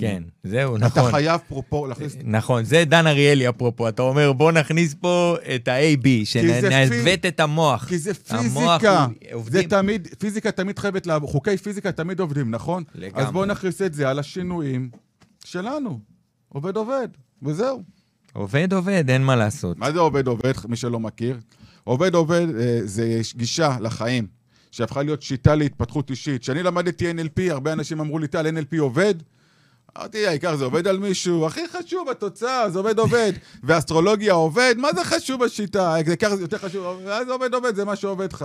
כן, זהו, נכון. אתה חייב פרופו להכניס... נכון, זה דן אריאלי אפרופו. אתה אומר, בוא נכניס פה את ה-AB, שנעוות את המוח. כי זה פיזיקה. זה תמיד, פיזיקה תמיד חייבת לעבור, חוקי פיזיקה תמיד עובדים, נכון? לגמרי. אז בוא נכניס את זה על השינויים שלנו. עובד עובד, וזהו. עובד עובד, אין מה לעשות. מה זה עובד עובד, מי שלא מכיר? עובד עובד אה, זה גישה לחיים, שהפכה להיות שיטה להתפתחות אישית. כשאני למדתי NLP, הרבה אנשים אמרו לי, טל, NLP עובד? אמרתי, העיקר זה עובד על מישהו, הכי חשוב התוצאה, זה עובד עובד. ואסטרולוגיה עובד, מה זה חשוב בשיטה? העיקר זה יותר חשוב, זה עובד עובד, זה מה שעובד לך.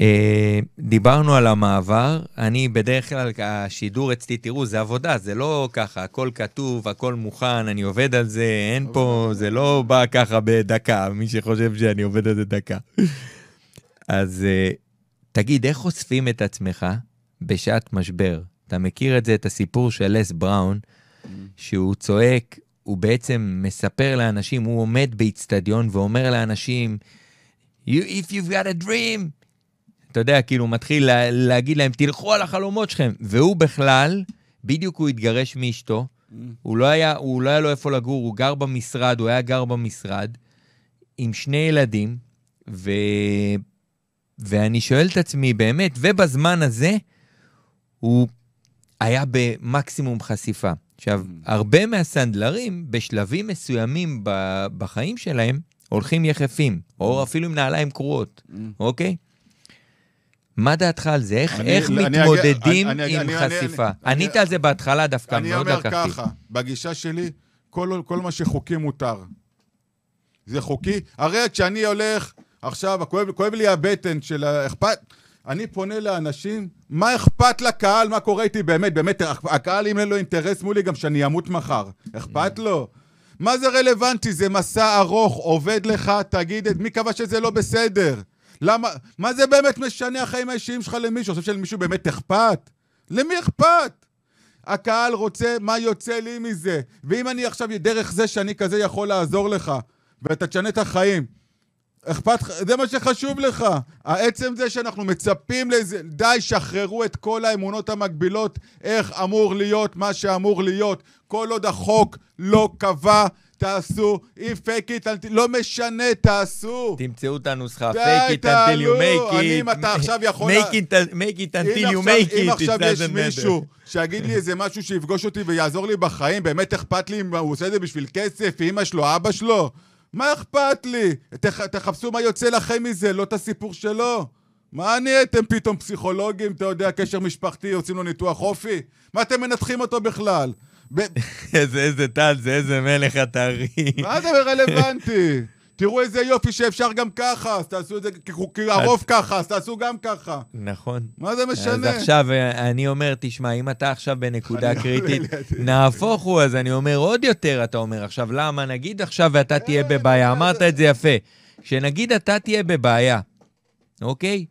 אה, דיברנו על המעבר, אני בדרך כלל, השידור אצלי, תראו, זה עבודה, זה לא ככה, הכל כתוב, הכל מוכן, אני עובד על זה, אין פה, זה לא בא ככה בדקה, מי שחושב שאני עובד על זה דקה. אז אה, תגיד, איך חושפים את עצמך בשעת משבר? אתה מכיר את זה, את הסיפור של לס בראון, שהוא צועק, הוא בעצם מספר לאנשים, הוא עומד באיצטדיון ואומר לאנשים, If you've got a dream, אתה יודע, כאילו, הוא מתחיל לה, להגיד להם, תלכו על החלומות שלכם. והוא בכלל, בדיוק הוא התגרש מאשתו. הוא לא היה, הוא לא היה לו איפה לגור, הוא גר במשרד, הוא היה גר במשרד, עם שני ילדים, ו... ואני שואל את עצמי, באמת, ובזמן הזה, הוא היה במקסימום חשיפה. עכשיו, mm. הרבה מהסנדלרים, בשלבים מסוימים בחיים שלהם, הולכים יחפים, או mm. אפילו עם נעליים קרועות, mm. אוקיי? מה דעתך על זה? איך, אני, איך אני, מתמודדים אני, עם אני, חשיפה? אני, ענית על זה בהתחלה דווקא, מאוד לקחתי. אני אומר ככה, בגישה שלי, כל, כל מה שחוקי מותר. זה חוקי. הרי כשאני הולך, עכשיו, כואב, כואב לי הבטן של האכפת... אני פונה לאנשים, מה אכפת לקהל, מה קורה איתי באמת, באמת, הקהל אם אין לו אינטרס מולי גם שאני אמות מחר. אכפת לו? מה זה רלוונטי? זה מסע ארוך, עובד לך, תגיד מי קבע שזה לא בסדר? למה, מה זה באמת משנה החיים האישיים שלך למישהו? חושב שלמישהו באמת אכפת? למי אכפת? הקהל רוצה מה יוצא לי מזה. ואם אני עכשיו, דרך זה שאני כזה יכול לעזור לך, ואתה תשנה את החיים, אכפת לך, זה מה שחשוב לך. העצם זה שאנחנו מצפים לזה, די, שחררו את כל האמונות המקבילות, איך אמור להיות מה שאמור להיות. כל עוד החוק לא קבע תעשו, אם פייק איט, לא משנה, תעשו. תמצאו את הנוסחה, fake it until you make אני, it. אם אתה עכשיו יכול... make it, make it until you אם עכשיו יש מישהו. שיגיד לי איזה משהו שיפגוש אותי ויעזור לי בחיים, באמת אכפת לי אם הוא עושה את זה בשביל כסף, אמא שלו, אבא שלו? מה אכפת לי? תח, תחפשו מה יוצא לכם מזה, לא את הסיפור שלו. מה נהייתם פתאום פסיכולוגים, אתה יודע, קשר משפחתי, עושים לו ניתוח אופי? מה אתם מנתחים אותו בכלל? ב- איזה איזה טל, זה איזה מלך אתרי. מה זה רלוונטי? תראו איזה יופי שאפשר גם ככה, אז תעשו את זה, כי- כי הרוב ככה, אז תעשו גם ככה. נכון. מה זה אז משנה? עכשיו אה, אני אומר, תשמע, אם אתה עכשיו בנקודה קריטית. נהפוך הוא, אז אני אומר עוד יותר, אתה אומר. עכשיו, למה? נגיד עכשיו ואתה תהיה כן, בבעיה, אבל אמרת את זה יפה. שנגיד אתה תהיה בבעיה, אוקיי?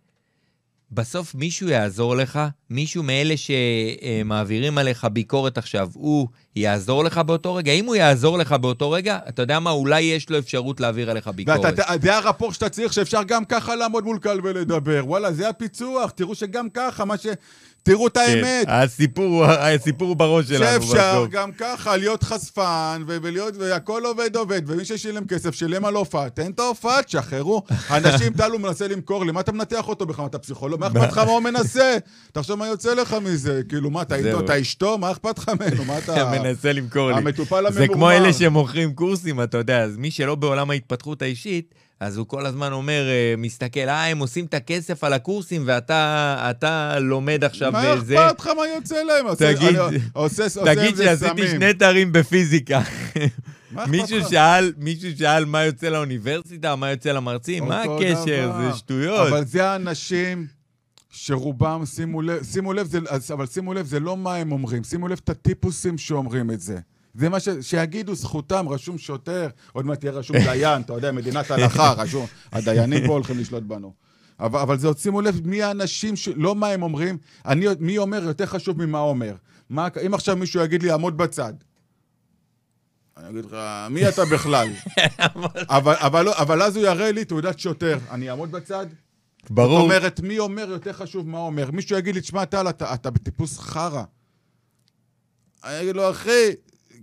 בסוף מישהו יעזור לך, מישהו מאלה שמעבירים עליך ביקורת עכשיו, הוא יעזור לך באותו רגע? אם הוא יעזור לך באותו רגע, אתה יודע מה? אולי יש לו אפשרות להעביר עליך ביקורת. ואתה, זה הרפור שאתה צריך, שאפשר גם ככה לעמוד מול קהל ולדבר. וואלה, זה הפיצוח, תראו שגם ככה, מה ש... תראו את האמת. כן, הסיפור, הסיפור הוא בראש שלנו שאפשר. גם ככה להיות חשפן, ולהיות, והכל עובד עובד, ומי ששילם כסף, שילם על הופעה, תן את ההופעה, תשחררו. אנשים, טל הוא מנסה למכור לי, מה אתה מנתח אותו בכלל? אתה פסיכולוג? מה אכפת לך מה הוא מנסה? תחשוב מה יוצא לך מזה, כאילו, מה, אתה איתו. אתה אשתו? מה אכפת לך ממנו? מה אתה... מנסה למכור לי. המטופל זה כמו הממורמר. אלה שמוכרים קורסים, אתה יודע, אז מי שלא בעולם ההתפתחות האישית, אז הוא כל הזמן אומר, אה, מסתכל, אה, הם עושים את הכסף על הקורסים ואתה אתה לומד עכשיו מה וזה. אכפת לך מה יוצא להם? תגיד- אני עושה עושה תגיד זה שעשיתי. שני תארים בפיזיקה. מה מישהו? שאל, מישהו שאל מה יוצא לאוניברסיטה, מה יוצא למרצים, מה הקשר? דבר. זה שטויות. אבל זה האנשים שרובם, שימו לב, שימו לב, זה, אבל שימו לב, זה לא מה הם אומרים, שימו לב את הטיפוסים שאומרים את זה. זה מה ש... שיגידו זכותם, רשום שוטר, עוד מעט תהיה רשום דיין, אתה יודע, מדינת הלכה, רשום, הדיינים פה הולכים לשלוט בנו. אבל, אבל זה עוד שימו לב מי האנשים, ש... לא מה הם אומרים, אני, מי אומר יותר חשוב ממה אומר. מה, אם עכשיו מישהו יגיד לי, עמוד בצד. אני אגיד לך, מי אתה בכלל? אבל, אבל, לא- אבל אז הוא יראה לי תעודת שוטר. אני אעמוד בצד? זאת ברור. אומרת, מי אומר יותר חשוב מה אומר. מישהו יגיד לי, תשמע, טל, אתה, אתה בטיפוס חרא. אני אגיד לו, אחי,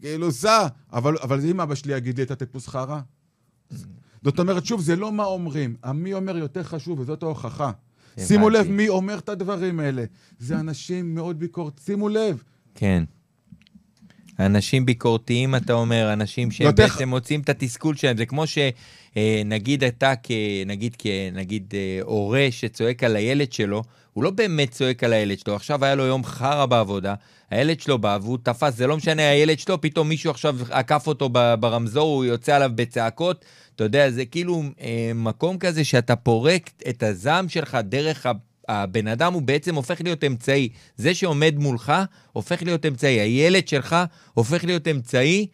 כאילו, סע. אבל, אבל אם אבא שלי יגיד לי, אתה טיפוס חרא? זאת אומרת, שוב, זה לא מה אומרים. המי אומר יותר חשוב, וזאת ההוכחה. שימו לב מי אומר את הדברים האלה. זה אנשים מאוד ביקורת. שימו לב. כן. אנשים ביקורתיים, אתה אומר, אנשים שהם יותר- בעצם מוצאים את התסכול שלהם. זה כמו שנגיד אתה, כ- נגיד כנגיד אה, הורה שצועק על הילד שלו, הוא לא באמת צועק על הילד שלו. עכשיו היה לו יום חרא בעבודה, הילד שלו בא והוא תפס, זה לא משנה, הילד שלו, פתאום מישהו עכשיו עקף אותו ברמזור, הוא יוצא עליו בצעקות. אתה יודע, זה כאילו אה, מקום כזה שאתה פורק את הזעם שלך דרך. הבן אדם הוא בעצם הופך להיות אמצעי. זה שעומד מולך הופך להיות אמצעי. הילד שלך הופך להיות אמצעי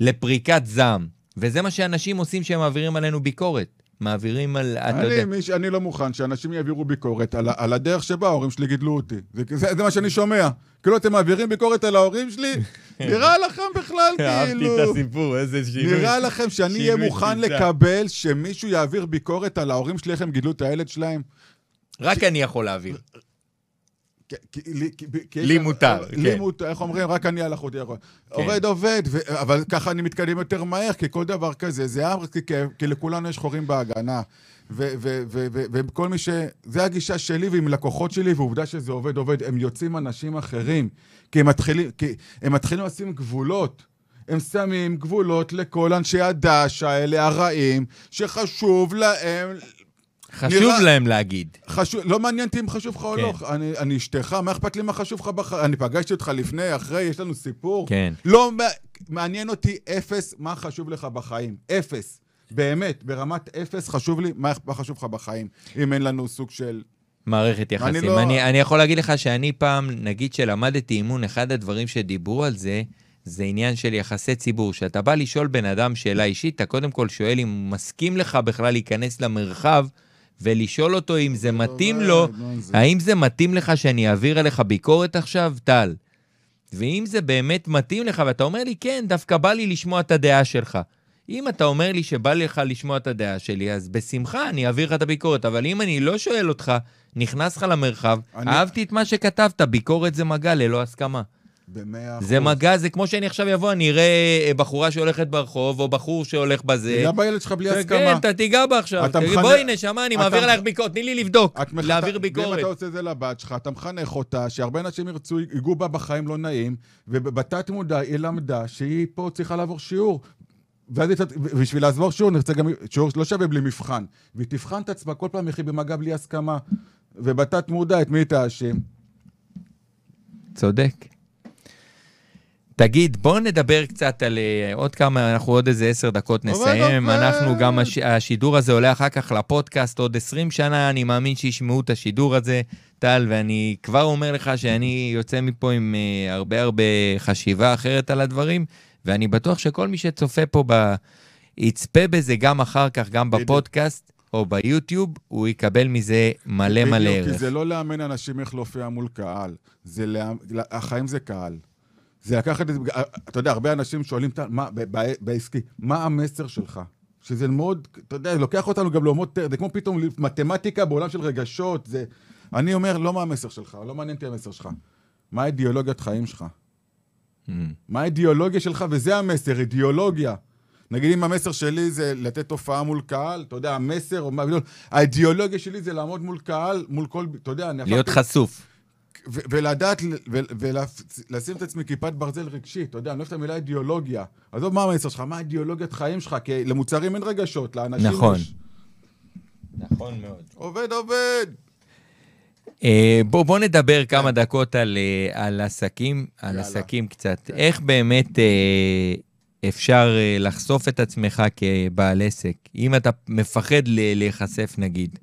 לפריקת זעם. וזה מה שאנשים עושים כשהם מעבירים עלינו ביקורת. מעבירים על... אתה אני, יודע... מיש, אני לא מוכן שאנשים יעבירו ביקורת על, על הדרך שבה ההורים שלי גידלו אותי. זה, זה, זה מה שאני שומע. כאילו, אתם מעבירים ביקורת על ההורים שלי? נראה לכם בכלל, אהבתי כאילו... את הסיפור, איזה שינוי. נראה לכם שאני אהיה מוכן. לקבל שמישהו יעביר ביקורת על ההורים שלי, איך הם גידלו את הילד שלהם? רק אני יכול להעביר. לי- כי- כי- לי מותר, כן. מותר, איך אומרים? רק אני על אחותי יכול. עובד, עובד, ו- אבל ככה אני מתקדם יותר מהר, כי כל דבר כזה, זה אמר, כי- כי לכולנו יש חורים בהגנה. ו- ו- ו- ו- וכל מי ש... זה הגישה שלי ועם לקוחות שלי, ועובדה שזה עובד, עובד. הם יוצאים אנשים אחרים, כי הם מתחילים, כי הם מתחילים לשים גבולות. הם שמים גבולות לכל אנשי הדש האלה, הרעים, שחשוב להם חשוב נראה- להם להגיד. חשוב, לא מעניין אותי אם חשוב לך או כן. לא. אני, אני אשתך, מה אכפת לי מה חשוב לך בחיים? אני פגשתי אותך לפני, אחרי, יש לנו סיפור. כן. לא מע- מעניין אותי אפס מה חשוב לך בחיים. אפס. באמת, ברמת אפס חשוב לי מה חשוב לך בחיים. אם אין לנו סוג של... מערכת יחסים. אני, לא- אני, אני יכול להגיד לך שאני פעם, נגיד שלמדתי אימון, אחד הדברים שדיברו על זה, זה עניין של יחסי ציבור. כשאתה בא לשאול בן אדם שאלה אישית, אתה קודם כל שואל אם הוא מסכים לך בכלל להיכנס למרחב, ולשאול אותו אם זה מתאים לו, זה- האם זה מתאים לך שאני אעביר עליך ביקורת עכשיו, טל? ואם זה באמת מתאים לך, ואתה אומר לי, כן, דווקא בא לי לשמוע את הדעה שלך. אם אתה אומר לי שבא לך לשמוע את הדעה שלי, אז בשמחה אני אעביר לך את הביקורת. אבל אם אני לא שואל אותך, נכנס לך למרחב, אני- אהבתי את מה שכתבת, ביקורת זה מגע ללא הסכמה. במאה אחוז. זה מגע, זה כמו שאני עכשיו אבוא, אני אראה אה, בחורה שהולכת ברחוב, או בחור שהולך בזה. תיגע בילד שלך בלי כן, הסכמה. אתה תיגע בה עכשיו. תגיד, מחנך- בואי, נשמה, אני מעביר עלייך ביקורת, תני לי לבדוק, להעביר אתה- ואם ביקורת. אתה עושה את זה לבת שלך, אתה מחנך אותה, שהרבה אנשים ירצו, ייגעו בה בחיים לא נעים, ובתת מודע היא למדה שהיא פה צריכה לעבור שיעור. ואז היא ובשביל לעבור שיעור, נרצה גם שיעור לא שווה בלי מבחן. והיא תבחן את עצמה כל פעם איך היא במגע בלי הסכמה. ובתת מודע, את מי תאשים? צודק. תגיד, בוא נדבר קצת על אה, עוד כמה, אנחנו עוד איזה עשר דקות נסיים. אנחנו גם, הש, השידור הזה עולה אחר כך לפודקאסט, עוד 20 שנה, אני מאמין שישמעו את השידור הזה, טל, ואני כבר אומר לך שאני יוצא מפה עם אה, הרבה הרבה חשיבה אחרת על הדברים, ואני בטוח שכל מי שצופה פה ב... יצפה בזה גם אחר כך, גם. בפודקאסט או ביוטיוב, הוא יקבל מזה מלא מלא בדיוק, כי ערך. זה לא לאמן אנשים איך להופיע מול קהל. זה לה... החיים זה קהל. זה לקחת את זה, אתה יודע, הרבה אנשים שואלים, "טל, מה, בעסקי, מה המסר שלך? שזה מאוד, אתה יודע, לוקח אותנו גם לעולמות, זה כמו פתאום מתמטיקה בעולם של רגשות, זה... אני אומר, לא מה המסר שלך, לא מעניין אותי המסר שלך. מה האידיאולוגיית חיים שלך? Mm. מה האידיאולוגיה שלך? וזה המסר, אידיאולוגיה. נגיד אם המסר שלי זה לתת הופעה מול קהל, אתה יודע, המסר, או מה, האידיאולוגיה שלי זה לעמוד מול קהל, מול כל, אתה יודע, אני להיות חשוף. ו- ולדעת, ו- ולשים את עצמי כיפת ברזל רגשית, אתה יודע, אני לא אוהב את המילה אידיאולוגיה. עזוב מה המסר שלך, מה האידיאולוגיית חיים שלך, כי למוצרים אין רגשות, לאנשים נכון. יש. נכון מאוד. עובד, עובד. אה, בוא, בוא נדבר כמה דקות על, אה, על עסקים, על יאללה. עסקים קצת. כן. איך באמת אה, אפשר לחשוף את עצמך כבעל עסק? אם אתה מפחד להיחשף נגיד.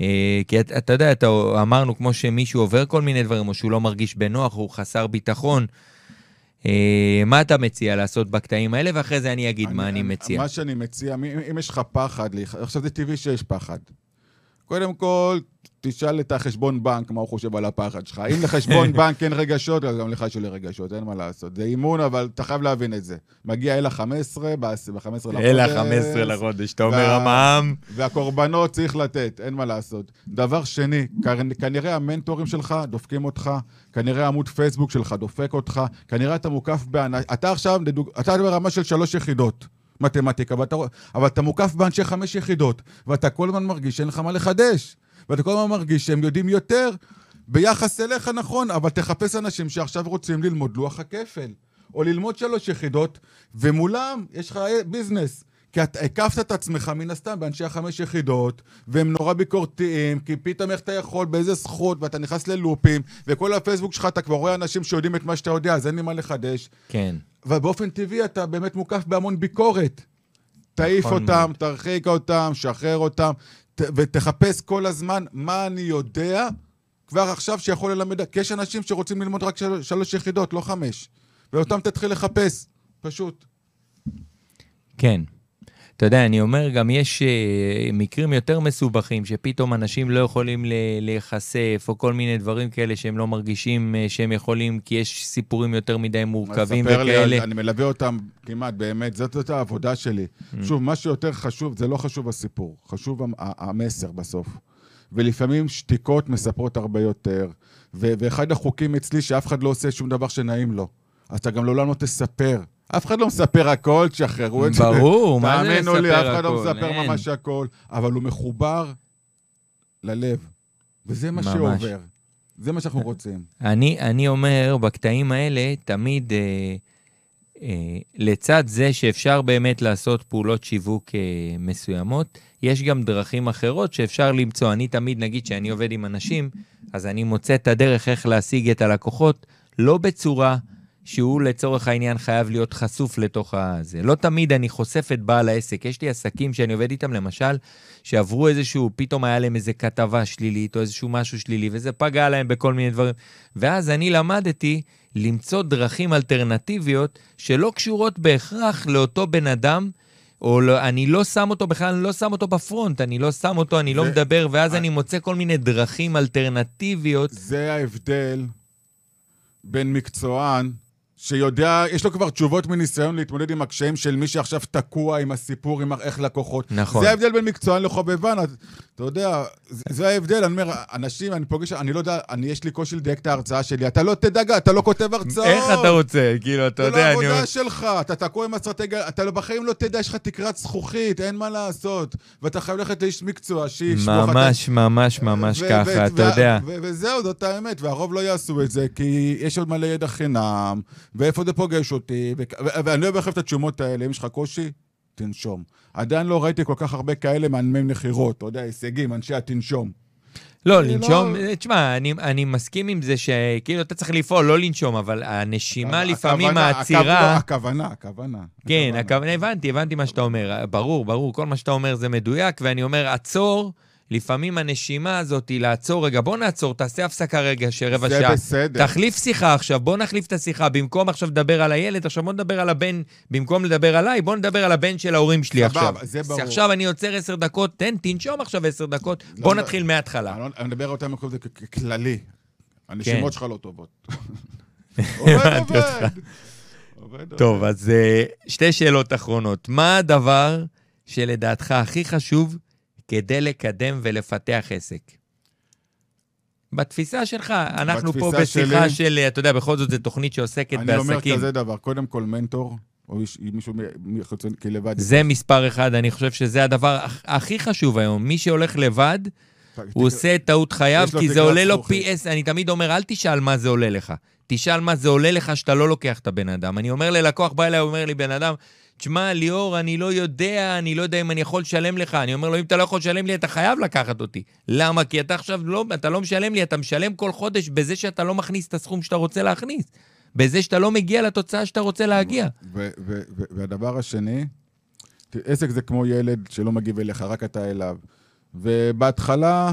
אה, כי אתה, אתה יודע, אתה, אמרנו כמו שמישהו עובר כל מיני דברים, או שהוא לא מרגיש בנוח, הוא חסר ביטחון. אה, מה אתה מציע לעשות בקטעים האלה, ואחרי זה אני אגיד מה אני מציע. מה שאני מציע, אם, אם יש לך פחד, עכשיו זה טבעי שיש פחד. קודם כל, תשאל את החשבון בנק מה הוא חושב על הפחד שלך. אם לחשבון בנק אין רגשות, אז גם לך יש לי רגשות, אין מה לעשות. זה אימון, אבל אתה חייב להבין את זה. מגיע אל ה-15, ב-15 לחודש. אלה ה-15 לחודש, אתה אומר המע"מ. והקורבנות צריך לתת, אין מה לעשות. דבר שני, כנראה המנטורים שלך דופקים אותך, כנראה עמוד פייסבוק שלך דופק אותך, כנראה אתה מוקף באנ... אתה עכשיו, לדוג... אתה ברמה של שלוש יחידות. מתמטיקה, ואתה... אבל אתה מוקף באנשי חמש יחידות, ואתה כל הזמן מרגיש שאין לך מה לחדש. ואתה כל הזמן מרגיש שהם יודעים יותר ביחס אליך, נכון, אבל תחפש אנשים שעכשיו רוצים ללמוד לוח הכפל, או ללמוד שלוש יחידות, ומולם יש לך ביזנס. כי אתה הקפת את עצמך מן הסתם באנשי החמש יחידות, והם נורא ביקורתיים, כי פתאום איך אתה יכול, באיזה זכות, ואתה נכנס ללופים, וכל הפייסבוק שלך אתה כבר רואה אנשים שיודעים את מה שאתה יודע, אז אין לי מה לחדש. כן. ובאופן טבעי אתה באמת מוקף בהמון ביקורת. תעיף נכון אותם. תרחיק אותם, שחרר אותם, ותחפש כל הזמן מה אני יודע כבר עכשיו שיכול ללמד, כי יש אנשים שרוצים ללמוד רק של, שלוש יחידות, לא חמש. ואותם תתחיל לחפש, פשוט. כן. אתה יודע, אני אומר, גם יש uh, מקרים יותר מסובכים, שפתאום אנשים לא יכולים להיחשף, או כל מיני דברים כאלה שהם לא מרגישים uh, שהם יכולים, כי יש סיפורים יותר מדי מורכבים ספר לי, וכאלה. אני, מלווה אותם כמעט, באמת, זאת, זאת העבודה שלי. Mm. שוב, מה שיותר חשוב, זה לא חשוב הסיפור, חשוב המסר בסוף. ולפעמים שתיקות מספרות הרבה יותר. ואחד החוקים אצלי, שאף אחד לא עושה שום דבר שנעים לו. אז אתה גם לעולם לא תספר. אף אחד לא מספר הכל, תשחררו את זה. ברור, מה זה תאמינו לי, לספר אף אחד לא הכל? מספר אין. ממש הכל, אבל הוא מחובר ללב. וזה מה ממש. שעובר. זה מה שאנחנו רוצים. אני, אני אומר, בקטעים האלה, תמיד, אה, אה, לצד זה שאפשר באמת לעשות פעולות שיווק אה, מסוימות, יש גם דרכים אחרות שאפשר למצוא. אני תמיד, נגיד שאני עובד עם אנשים, אז אני מוצא את הדרך איך להשיג את הלקוחות, לא בצורה שהוא לצורך העניין חייב להיות חשוף לתוך הזה. לא תמיד אני חושף את בעל העסק. יש לי עסקים שאני עובד איתם, למשל, שעברו איזשהו, פתאום היה להם איזה כתבה שלילית או איזשהו משהו שלילי, וזה פגע להם בכל מיני דברים. ואז אני למדתי למצוא דרכים אלטרנטיביות שלא קשורות בהכרח לאותו בן אדם, או לא, אני לא שם אותו בכלל, אני לא שם אותו בפרונט, אני לא שם אותו, אני לא זה- מדבר, ואז אה. אני מוצא כל מיני דרכים אלטרנטיביות. זה ההבדל בין מקצוען שיודע, יש לו כבר תשובות מניסיון להתמודד עם הקשיים של מי שעכשיו תקוע עם הסיפור, עם איך לקוחות. נכון. זה ההבדל בין מקצוען לחובבן, אתה יודע, זה, זה ההבדל, אני אומר, אנשים, אני פוגש, אני לא יודע, אני, יש לי קושי לדייק את ההרצאה שלי, אתה לא תדאג, אתה לא כותב הרצאות. איך אתה רוצה? כאילו, אתה יודע, זה אני... לא אומר- העבודה שלך, אתה תקוע עם אסטרטגיה, אתה לא- בחיים לא תדע, יש לך תקרת זכוכית, אין מה לעשות. ואתה חייב ללכת לאיש מקצוע שישמוך. אתה- ממש, ממש, ממש ו- ככה, ו- אתה ו- יודע. וזהו, זאת האמת, והרוב לא יעשו את זה, כי יש עוד מלא ידע חינם, ואיפה זה פוגש אותי, ו- ו- ואני לא אוהב את התשומות האלה, אם יש לך קושי, תנשום. עדיין לא ראיתי כל כך הרבה כאלה מאנמי מכירות, אתה יודע, הישגים, אנשי התנשום. לא, אני לנשום, לא- תשמע, אני, אני מסכים עם זה שכאילו אתה צריך לפעול, לא לנשום, אבל הנשימה לפעמים הכוונה- העצירה... הכוונה, הכוונה. כן, הכוונה, הבנתי, הבנתי מה שאתה אומר. ברור, ברור, כל מה שאתה אומר זה מדויק, ואני אומר, עצור, לפעמים הנשימה הזאת היא לעצור רגע, בוא נעצור, תעשה הפסקה רגע של רבע זה שעה. בסדר. תחליף שיחה עכשיו, בוא נחליף את השיחה. במקום עכשיו לדבר על הילד, עכשיו בוא נדבר על הבן, במקום לדבר עליי, בוא נדבר על הבן של ההורים שלי סבבה, עכשיו. זה ברור. עכשיו אני עוצר עשר דקות, תן, תנשום עכשיו עשר דקות, לא, בוא לא. נתחיל מההתחלה. אני לא- אני מדבר אותם מקום זה כ- כ- כללי. כן. הנשימות שלך לא טובות. עובד. עובד, טוב, אז אה, שתי שאלות אחרונות. מה הדבר שלדעתך הכי חשוב כדי לקדם ולפתח עסק? בתפיסה שלך, אנחנו פה בתפיסה בשיחה שלי- של, אתה יודע, בכל זאת זו תוכנית שעוסקת אני אומר בעסקים. כזה דבר, קודם כל מנטור, או איש- מישהו מ- מחיצוני, כי לבד... זה מספר אחד, אני חושב שזה הדבר הכ- הכי חשוב היום. מי שהולך לבד, הוא עושה את טעות חייו, כי זה עולה לו. פי עשר. אני תמיד אומר, אל תשאל מה זה עולה לך. תשאל מה זה עולה לך שאתה לא לוקח את הבן אדם. אני אומר ללקוח, בא אליי, אומר לי בן אדם, תשמע, ליאור, אני לא יודע, אני לא יודע אם אני יכול לשלם לך. אני אומר לו, אם אתה לא יכול לשלם לי, אתה חייב לקחת אותי. למה? כי אתה עכשיו לא, אתה לא משלם לי, אתה משלם כל חודש בזה שאתה לא מכניס את הסכום שאתה רוצה להכניס. בזה שאתה לא מגיע לתוצאה שאתה רוצה להגיע. והדבר השני, עסק זה כמו ילד שלא מגיב אליך, רק אתה אליו. ובהתחלה,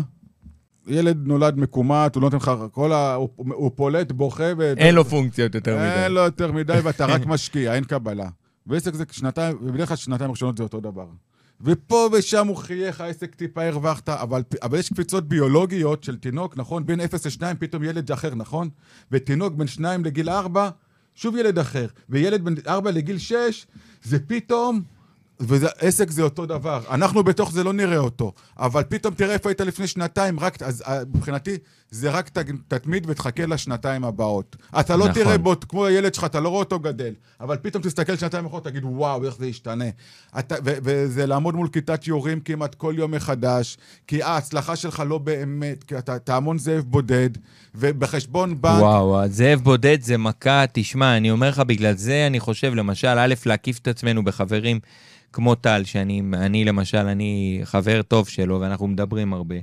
ילד נולד מקומט, הוא לא נותן לך, כל ה... הוא, הוא פולט, בוכה, ו... אין לו פונקציות יותר אין מדי. לו יותר מדי, ואתה רק משקיע, אין קבלה. ועסק זה שנתיים, ובדרך כלל שנתיים ראשונות זה אותו דבר. ופה ושם הוא חייך, העסק טיפה הרווחת, אבל, אבל יש קפיצות ביולוגיות של תינוק, נכון? בין 0 ל-2 פתאום ילד אחר, נכון? ותינוק בין 2 לגיל 4, שוב ילד אחר. וילד בין 4 לגיל 6, זה פתאום... ועסק זה אותו דבר. אנחנו בתוך זה לא נראה אותו, אבל פתאום תראה איפה היית לפני שנתיים, רק, אז אה, מבחינתי זה רק ת, תתמיד ותחכה לשנתיים הבאות. אתה לא נכון. תראה בו, כמו הילד שלך, אתה לא רואה אותו גדל, אבל פתאום תסתכל שנתיים אחרות, תגיד, וואו, איך זה ישתנה. אתה, ו, וזה לעמוד מול כיתת יורים כמעט כל יום מחדש, כי ההצלחה שלך לא באמת, כי אתה, אתה המון זאב בודד, ובחשבון בנק... וואו, זאב בודד זה מכה, תשמע, אני אומר לך, בגלל זה אני חושב, למשל, א', להקיף את עצמנו בחברים כמו טל, שאני, אני למשל, אני חבר טוב שלו, ואנחנו מדברים הרבה.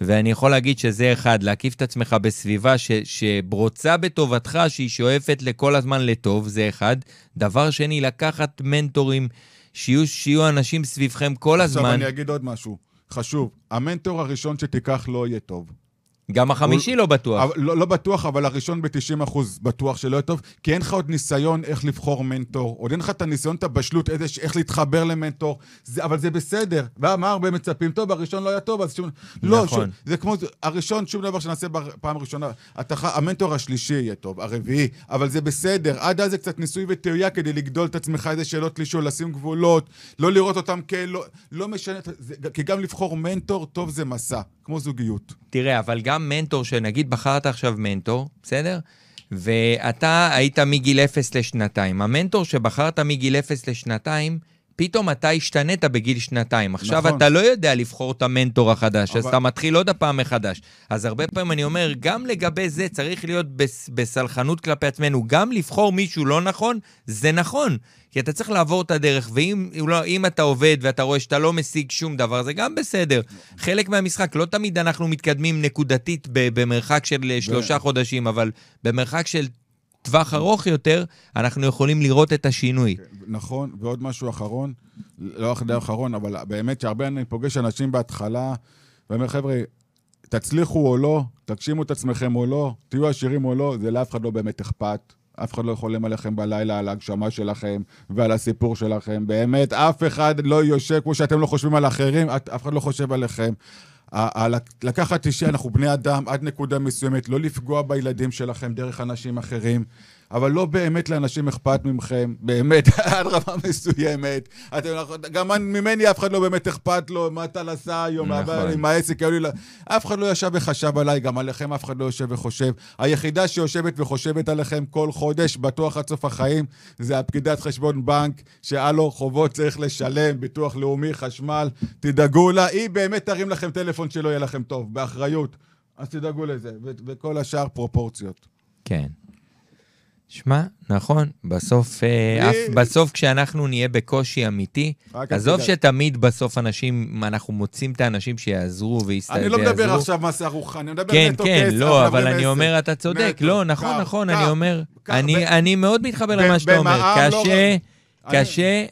ואני יכול להגיד שזה אחד, להקיף את עצמך בסביבה ש, שברוצה בטובתך, שהיא שואפת לכל הזמן לטוב, זה אחד. דבר שני, לקחת מנטורים, שיהיו, שיהיו אנשים סביבכם כל עכשיו הזמן. אני אגיד עוד משהו, חשוב, המנטור הראשון שתיקח לא יהיה טוב. גם החמישי לא בטוח. אבל, לא, לא בטוח, אבל הראשון ב-90% בטוח שלא יהיה טוב, כי אין לך עוד ניסיון איך לבחור מנטור, עוד אין לך את הניסיון, את הבשלות, איזה, איך להתחבר למנטור, זה, אבל זה בסדר. ומה הרבה מצפים? טוב, הראשון לא היה טוב, אז שום... לא, נכון. שום, זה כמו, הראשון, שום דבר שנעשה בפעם הראשונה, אתה, ח- המנטור השלישי יהיה טוב, הרביעי, אבל זה בסדר. עד אז זה קצת ניסוי וטעייה כדי לגדול את עצמך, איזה שאלות לשאול, לשים גבולות, לא לראות אותם כלא, לא משנה, זה, כי גם לבחור מנטור, טוב זה מסע, כמו זוגיות. תראה, אבל גם מנטור, שנגיד בחרת עכשיו מנטור, בסדר? ואתה היית מגיל 0 לשנתיים. המנטור שבחרת מגיל 0 לשנתיים, פתאום אתה השתנית בגיל שנתיים. עכשיו נכון. אתה לא יודע לבחור את המנטור החדש, אז אבל- אתה מתחיל עוד הפעם מחדש. אז הרבה פעמים אני אומר, גם לגבי זה צריך להיות בס- בסלחנות כלפי עצמנו. גם לבחור מישהו לא נכון, זה נכון. כי אתה צריך לעבור את הדרך, ואם לא, אתה עובד ואתה רואה שאתה לא משיג שום דבר, זה גם בסדר. חלק מהמשחק, לא תמיד אנחנו מתקדמים נקודתית במרחק של שלושה חודשים, אבל במרחק של טווח ארוך יותר, אנחנו יכולים לראות את השינוי. נכון, ועוד משהו אחרון, לא אחרי אחרון, אבל באמת שהרבה אני פוגש אנשים בהתחלה, ואומר, חבר'ה, תצליחו או לא, תגשימו את עצמכם או לא, תהיו עשירים או לא, זה לאף אחד לא באמת אכפת. אף אחד לא חולם עליכם בלילה, על ההגשמה שלכם ועל הסיפור שלכם. באמת, אף אחד לא יושב כמו שאתם לא חושבים על אחרים, אף אחד לא חושב עליכם. לקחת אישי, אנחנו בני אדם עד נקודה מסוימת, לא לפגוע בילדים שלכם דרך אנשים אחרים. אבל לא באמת לאנשים אכפת מכם, באמת, עד רמה מסוימת. אתם, גם ממני אף אחד לא באמת אכפת לו מה טל עשה היום, נכון. עם העסק, היו לי... אף אחד לא ישב וחשב עליי, גם עליכם אף אחד לא יושב וחושב. היחידה שיושבת וחושבת עליכם כל חודש, בטוח עד סוף החיים, זה הפקידת חשבון בנק, שהיה לו חובות צריך לשלם, ביטוח לאומי, חשמל, תדאגו לה, היא באמת תרים לכם טלפון שלא יהיה לכם טוב, באחריות. אז תדאגו לזה, ו- וכל השאר פרופורציות. כן. שמע, נכון, בסוף, אה, אף, בסוף כשאנחנו נהיה בקושי אמיתי, עזוב. שתמיד בסוף אנשים, אנחנו מוצאים את האנשים שיעזרו ויעזרו. אני לא מדבר עכשיו מס ארוחה, אני מדבר כן, נטו כן, כסף, לא, חבר'ה, אבל אני. אומר, אתה צודק, נטו, לא, נכון, קר, נכון, קר, אני אומר, קר, אני- מאוד מתחבר למה שאתה אומר, במע"מ לא קשה, אני- קשה,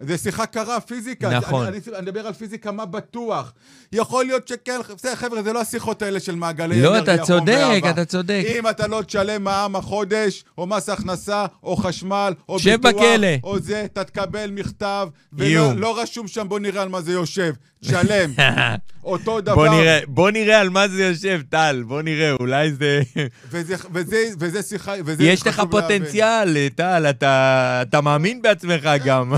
זה שיחה קרה, פיזיקה. נכון. אני, אני, אני מדבר על פיזיקה, מה בטוח. יכול להיות שכן, בסדר, חבר'ה, זה לא השיחות האלה של מעגלי לא, אנרגיה, אתה צודק. אתה צודק. אם אתה לא תשלם מע"מ החודש, או מס הכנסה, או חשמל, או ביטוח, בכלא. או זה, אתה תקבל מכתב. ולא לא רשום שם, בוא נראה על מה זה יושב. תשלם. אותו דבר. בוא נראה, בוא נראה על מה זה יושב, טל, בוא נראה, אולי זה... וזה, וזה, וזה שיחה, וזה יש לך. פוטנציאל, טל, אתה, אתה מאמין בעצמך גם.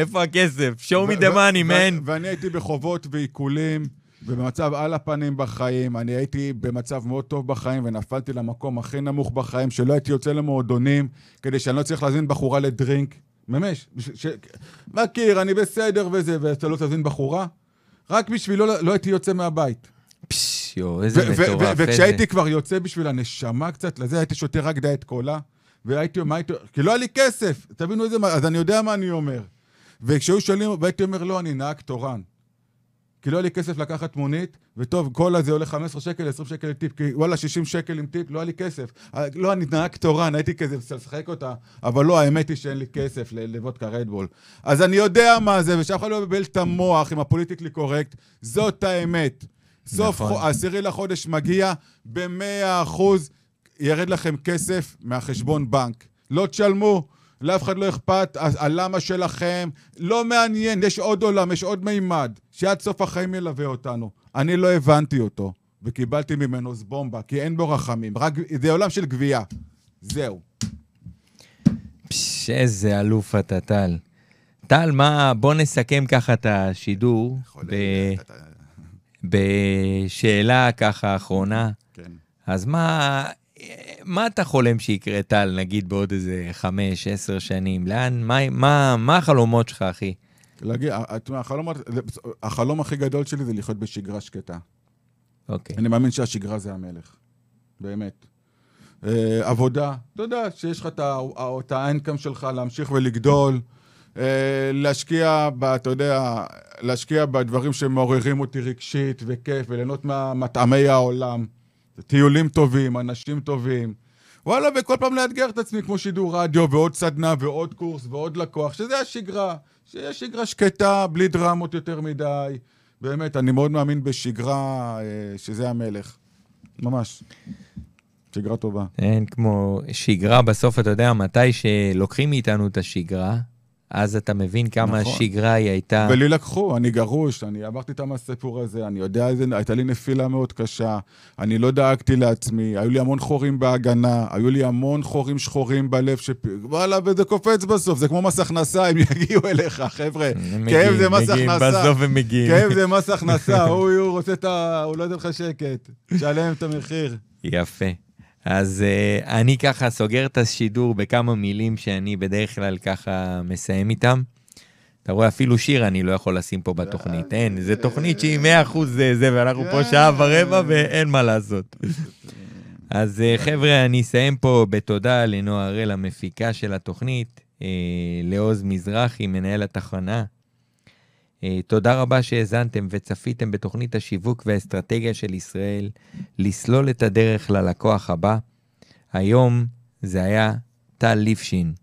איפה הכסף? show me the money, man. ואני הייתי בחובות ועיקולים, ובמצב על הפנים בחיים. אני הייתי במצב מאוד טוב בחיים, ונפלתי למקום הכי נמוך בחיים, שלא הייתי יוצא למועדונים, כדי שאני לא צריך להזמין בחורה לדרינק. ממש. ש... מכיר, אני בסדר וזה, ואתה לא תזמין בחורה? רק בשבילו לא, לא הייתי יוצא מהבית. פש, יואו, איזה מטורף. וכשהייתי כבר יוצא בשביל הנשמה קצת לזה, הייתי שותה רק דיאט קולה, והייתי, מה הייתי, כי לא היה לי כסף, תבינו איזה, מה- אז אני יודע מה אני אומר. וכשהיו שואלים, והייתי אומר, לא, אני נהג תורן. כי לא היה לי כסף לקחת מונית, וטוב, קולה זה עולה 15 שקל, 20 שקל לטיפ, כי וואלה, 60 שקל עם טיפ, לא היה לי כסף. אה, לא, אני נהג תורן, הייתי כזה לשחק אותה, אבל לא, האמת היא שאין לי כסף לוודקה רדבול. אז אני יודע מה זה, ושאף אחד לא מבלבל את המוח עם הפוליטיקלי קורקט, זאת האמת. סוף נכון. העשירי לחודש מגיע, ב-100 אחוז ירד לכם כסף מהחשבון בנק. לא תשלמו, לאף אחד לא אכפת, הלמה שלכם, לא מעניין, יש עוד עולם, יש עוד מימד, שעד סוף החיים ילווה אותנו. אני לא הבנתי אותו, וקיבלתי ממנו זבומבה, כי אין בו רחמים, רק, זה עולם של גבייה. זהו. פש, איזה אלוף אתה, טל. טל, מה, בוא נסכם ככה את השידור ב- בשאלה ככה אחרונה. כן. אז מה, מה אתה חולם שיקרה, טל, נגיד בעוד איזה חמש, עשר שנים? לאן, מה, מה, מה החלומות שלך, אחי? להגיד, החלום, החלום הכי גדול שלי זה לחיות בשגרה שקטה. אוקיי. אני מאמין שהשגרה זה המלך, באמת. אה, עבודה, אתה יודע שיש לך את ה- את האנקם שלך להמשיך ולגדול, אה, להשקיע, ב, אתה יודע, להשקיע בדברים שמעוררים אותי רגשית וכיף, וליהנות מהמטעמי העולם. טיולים טובים, אנשים טובים. וואלה, וכל פעם לאתגר את עצמי כמו שידור רדיו, ועוד סדנה, ועוד קורס, ועוד לקוח, שזה השגרה. שיש שגרה שקטה, בלי דרמות יותר מדי. באמת, אני מאוד מאמין בשגרה, אה, שזה המלך. ממש. שגרה טובה. אין כמו שגרה בסוף, אתה יודע, מתי שלוקחים מאיתנו את השגרה, אז אתה מבין כמה נכון. השגרה היא הייתה... ולי לקחו, אני גרוש, אני עברתי את הסיפור הזה, אני יודע הייתה לי נפילה מאוד קשה, אני לא דאגתי לעצמי, היו לי המון חורים בהגנה, היו לי המון חורים שחורים בלב, ש... וואלה, וזה קופץ בסוף, זה כמו מס הכנסה, הם יגיעו אליך, חבר'ה. כאב מגיעים, זה מס מגיעים, הכנסה. בסוף הם מגיעים. כאב זה מס הכנסה, הוא, הוא רוצה את ה... הוא לא ייתן לך שקט. שלם את המחיר. יפה. אז uh, אני ככה סוגר את השידור בכמה מילים שאני בדרך כלל ככה מסיים איתם. אתה רואה, אפילו שיר אני לא יכול לשים פה בתוכנית. אין, זו תוכנית שהיא 100% זה, זה, ואנחנו פה שעה ורבע ואין מה לעשות. אז חבר'ה, אני אסיים פה בתודה לנועה הראל, המפיקה של התוכנית, לעוז מזרחי, מנהל התחנה. Uh, תודה רבה שהאזנתם וצפיתם בתוכנית השיווק והאסטרטגיה של ישראל, לסלול את הדרך ללקוח הבא. היום זה היה טל ליפשין,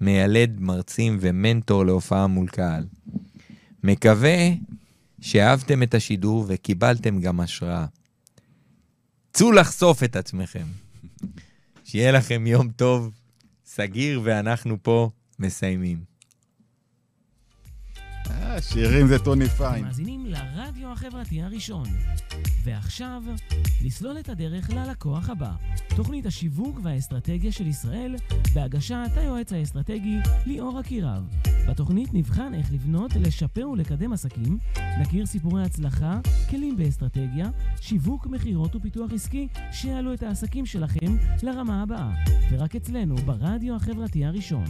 מיילד מרצים ומנטור להופעה מול קהל. מקווה שאהבתם את השידור וקיבלתם גם השראה. צאו לחשוף את עצמכם. שיהיה לכם יום טוב, סגיר, ואנחנו פה מסיימים. שירים זה טוני פיין. מאזינים לרדיו החברתי הראשון. ועכשיו, לסלול את הדרך ללקוח הבא. תוכנית השיווק והאסטרטגיה של ישראל, בהגשת היועץ האסטרטגי ליאור אקירב. בתוכנית נבחן איך לבנות, לשפר ולקדם עסקים, נכיר סיפורי הצלחה, כלים באסטרטגיה, שיווק, מכירות ופיתוח עסקי, שיעלו את העסקים שלכם לרמה הבאה. ורק אצלנו, ברדיו החברתי הראשון.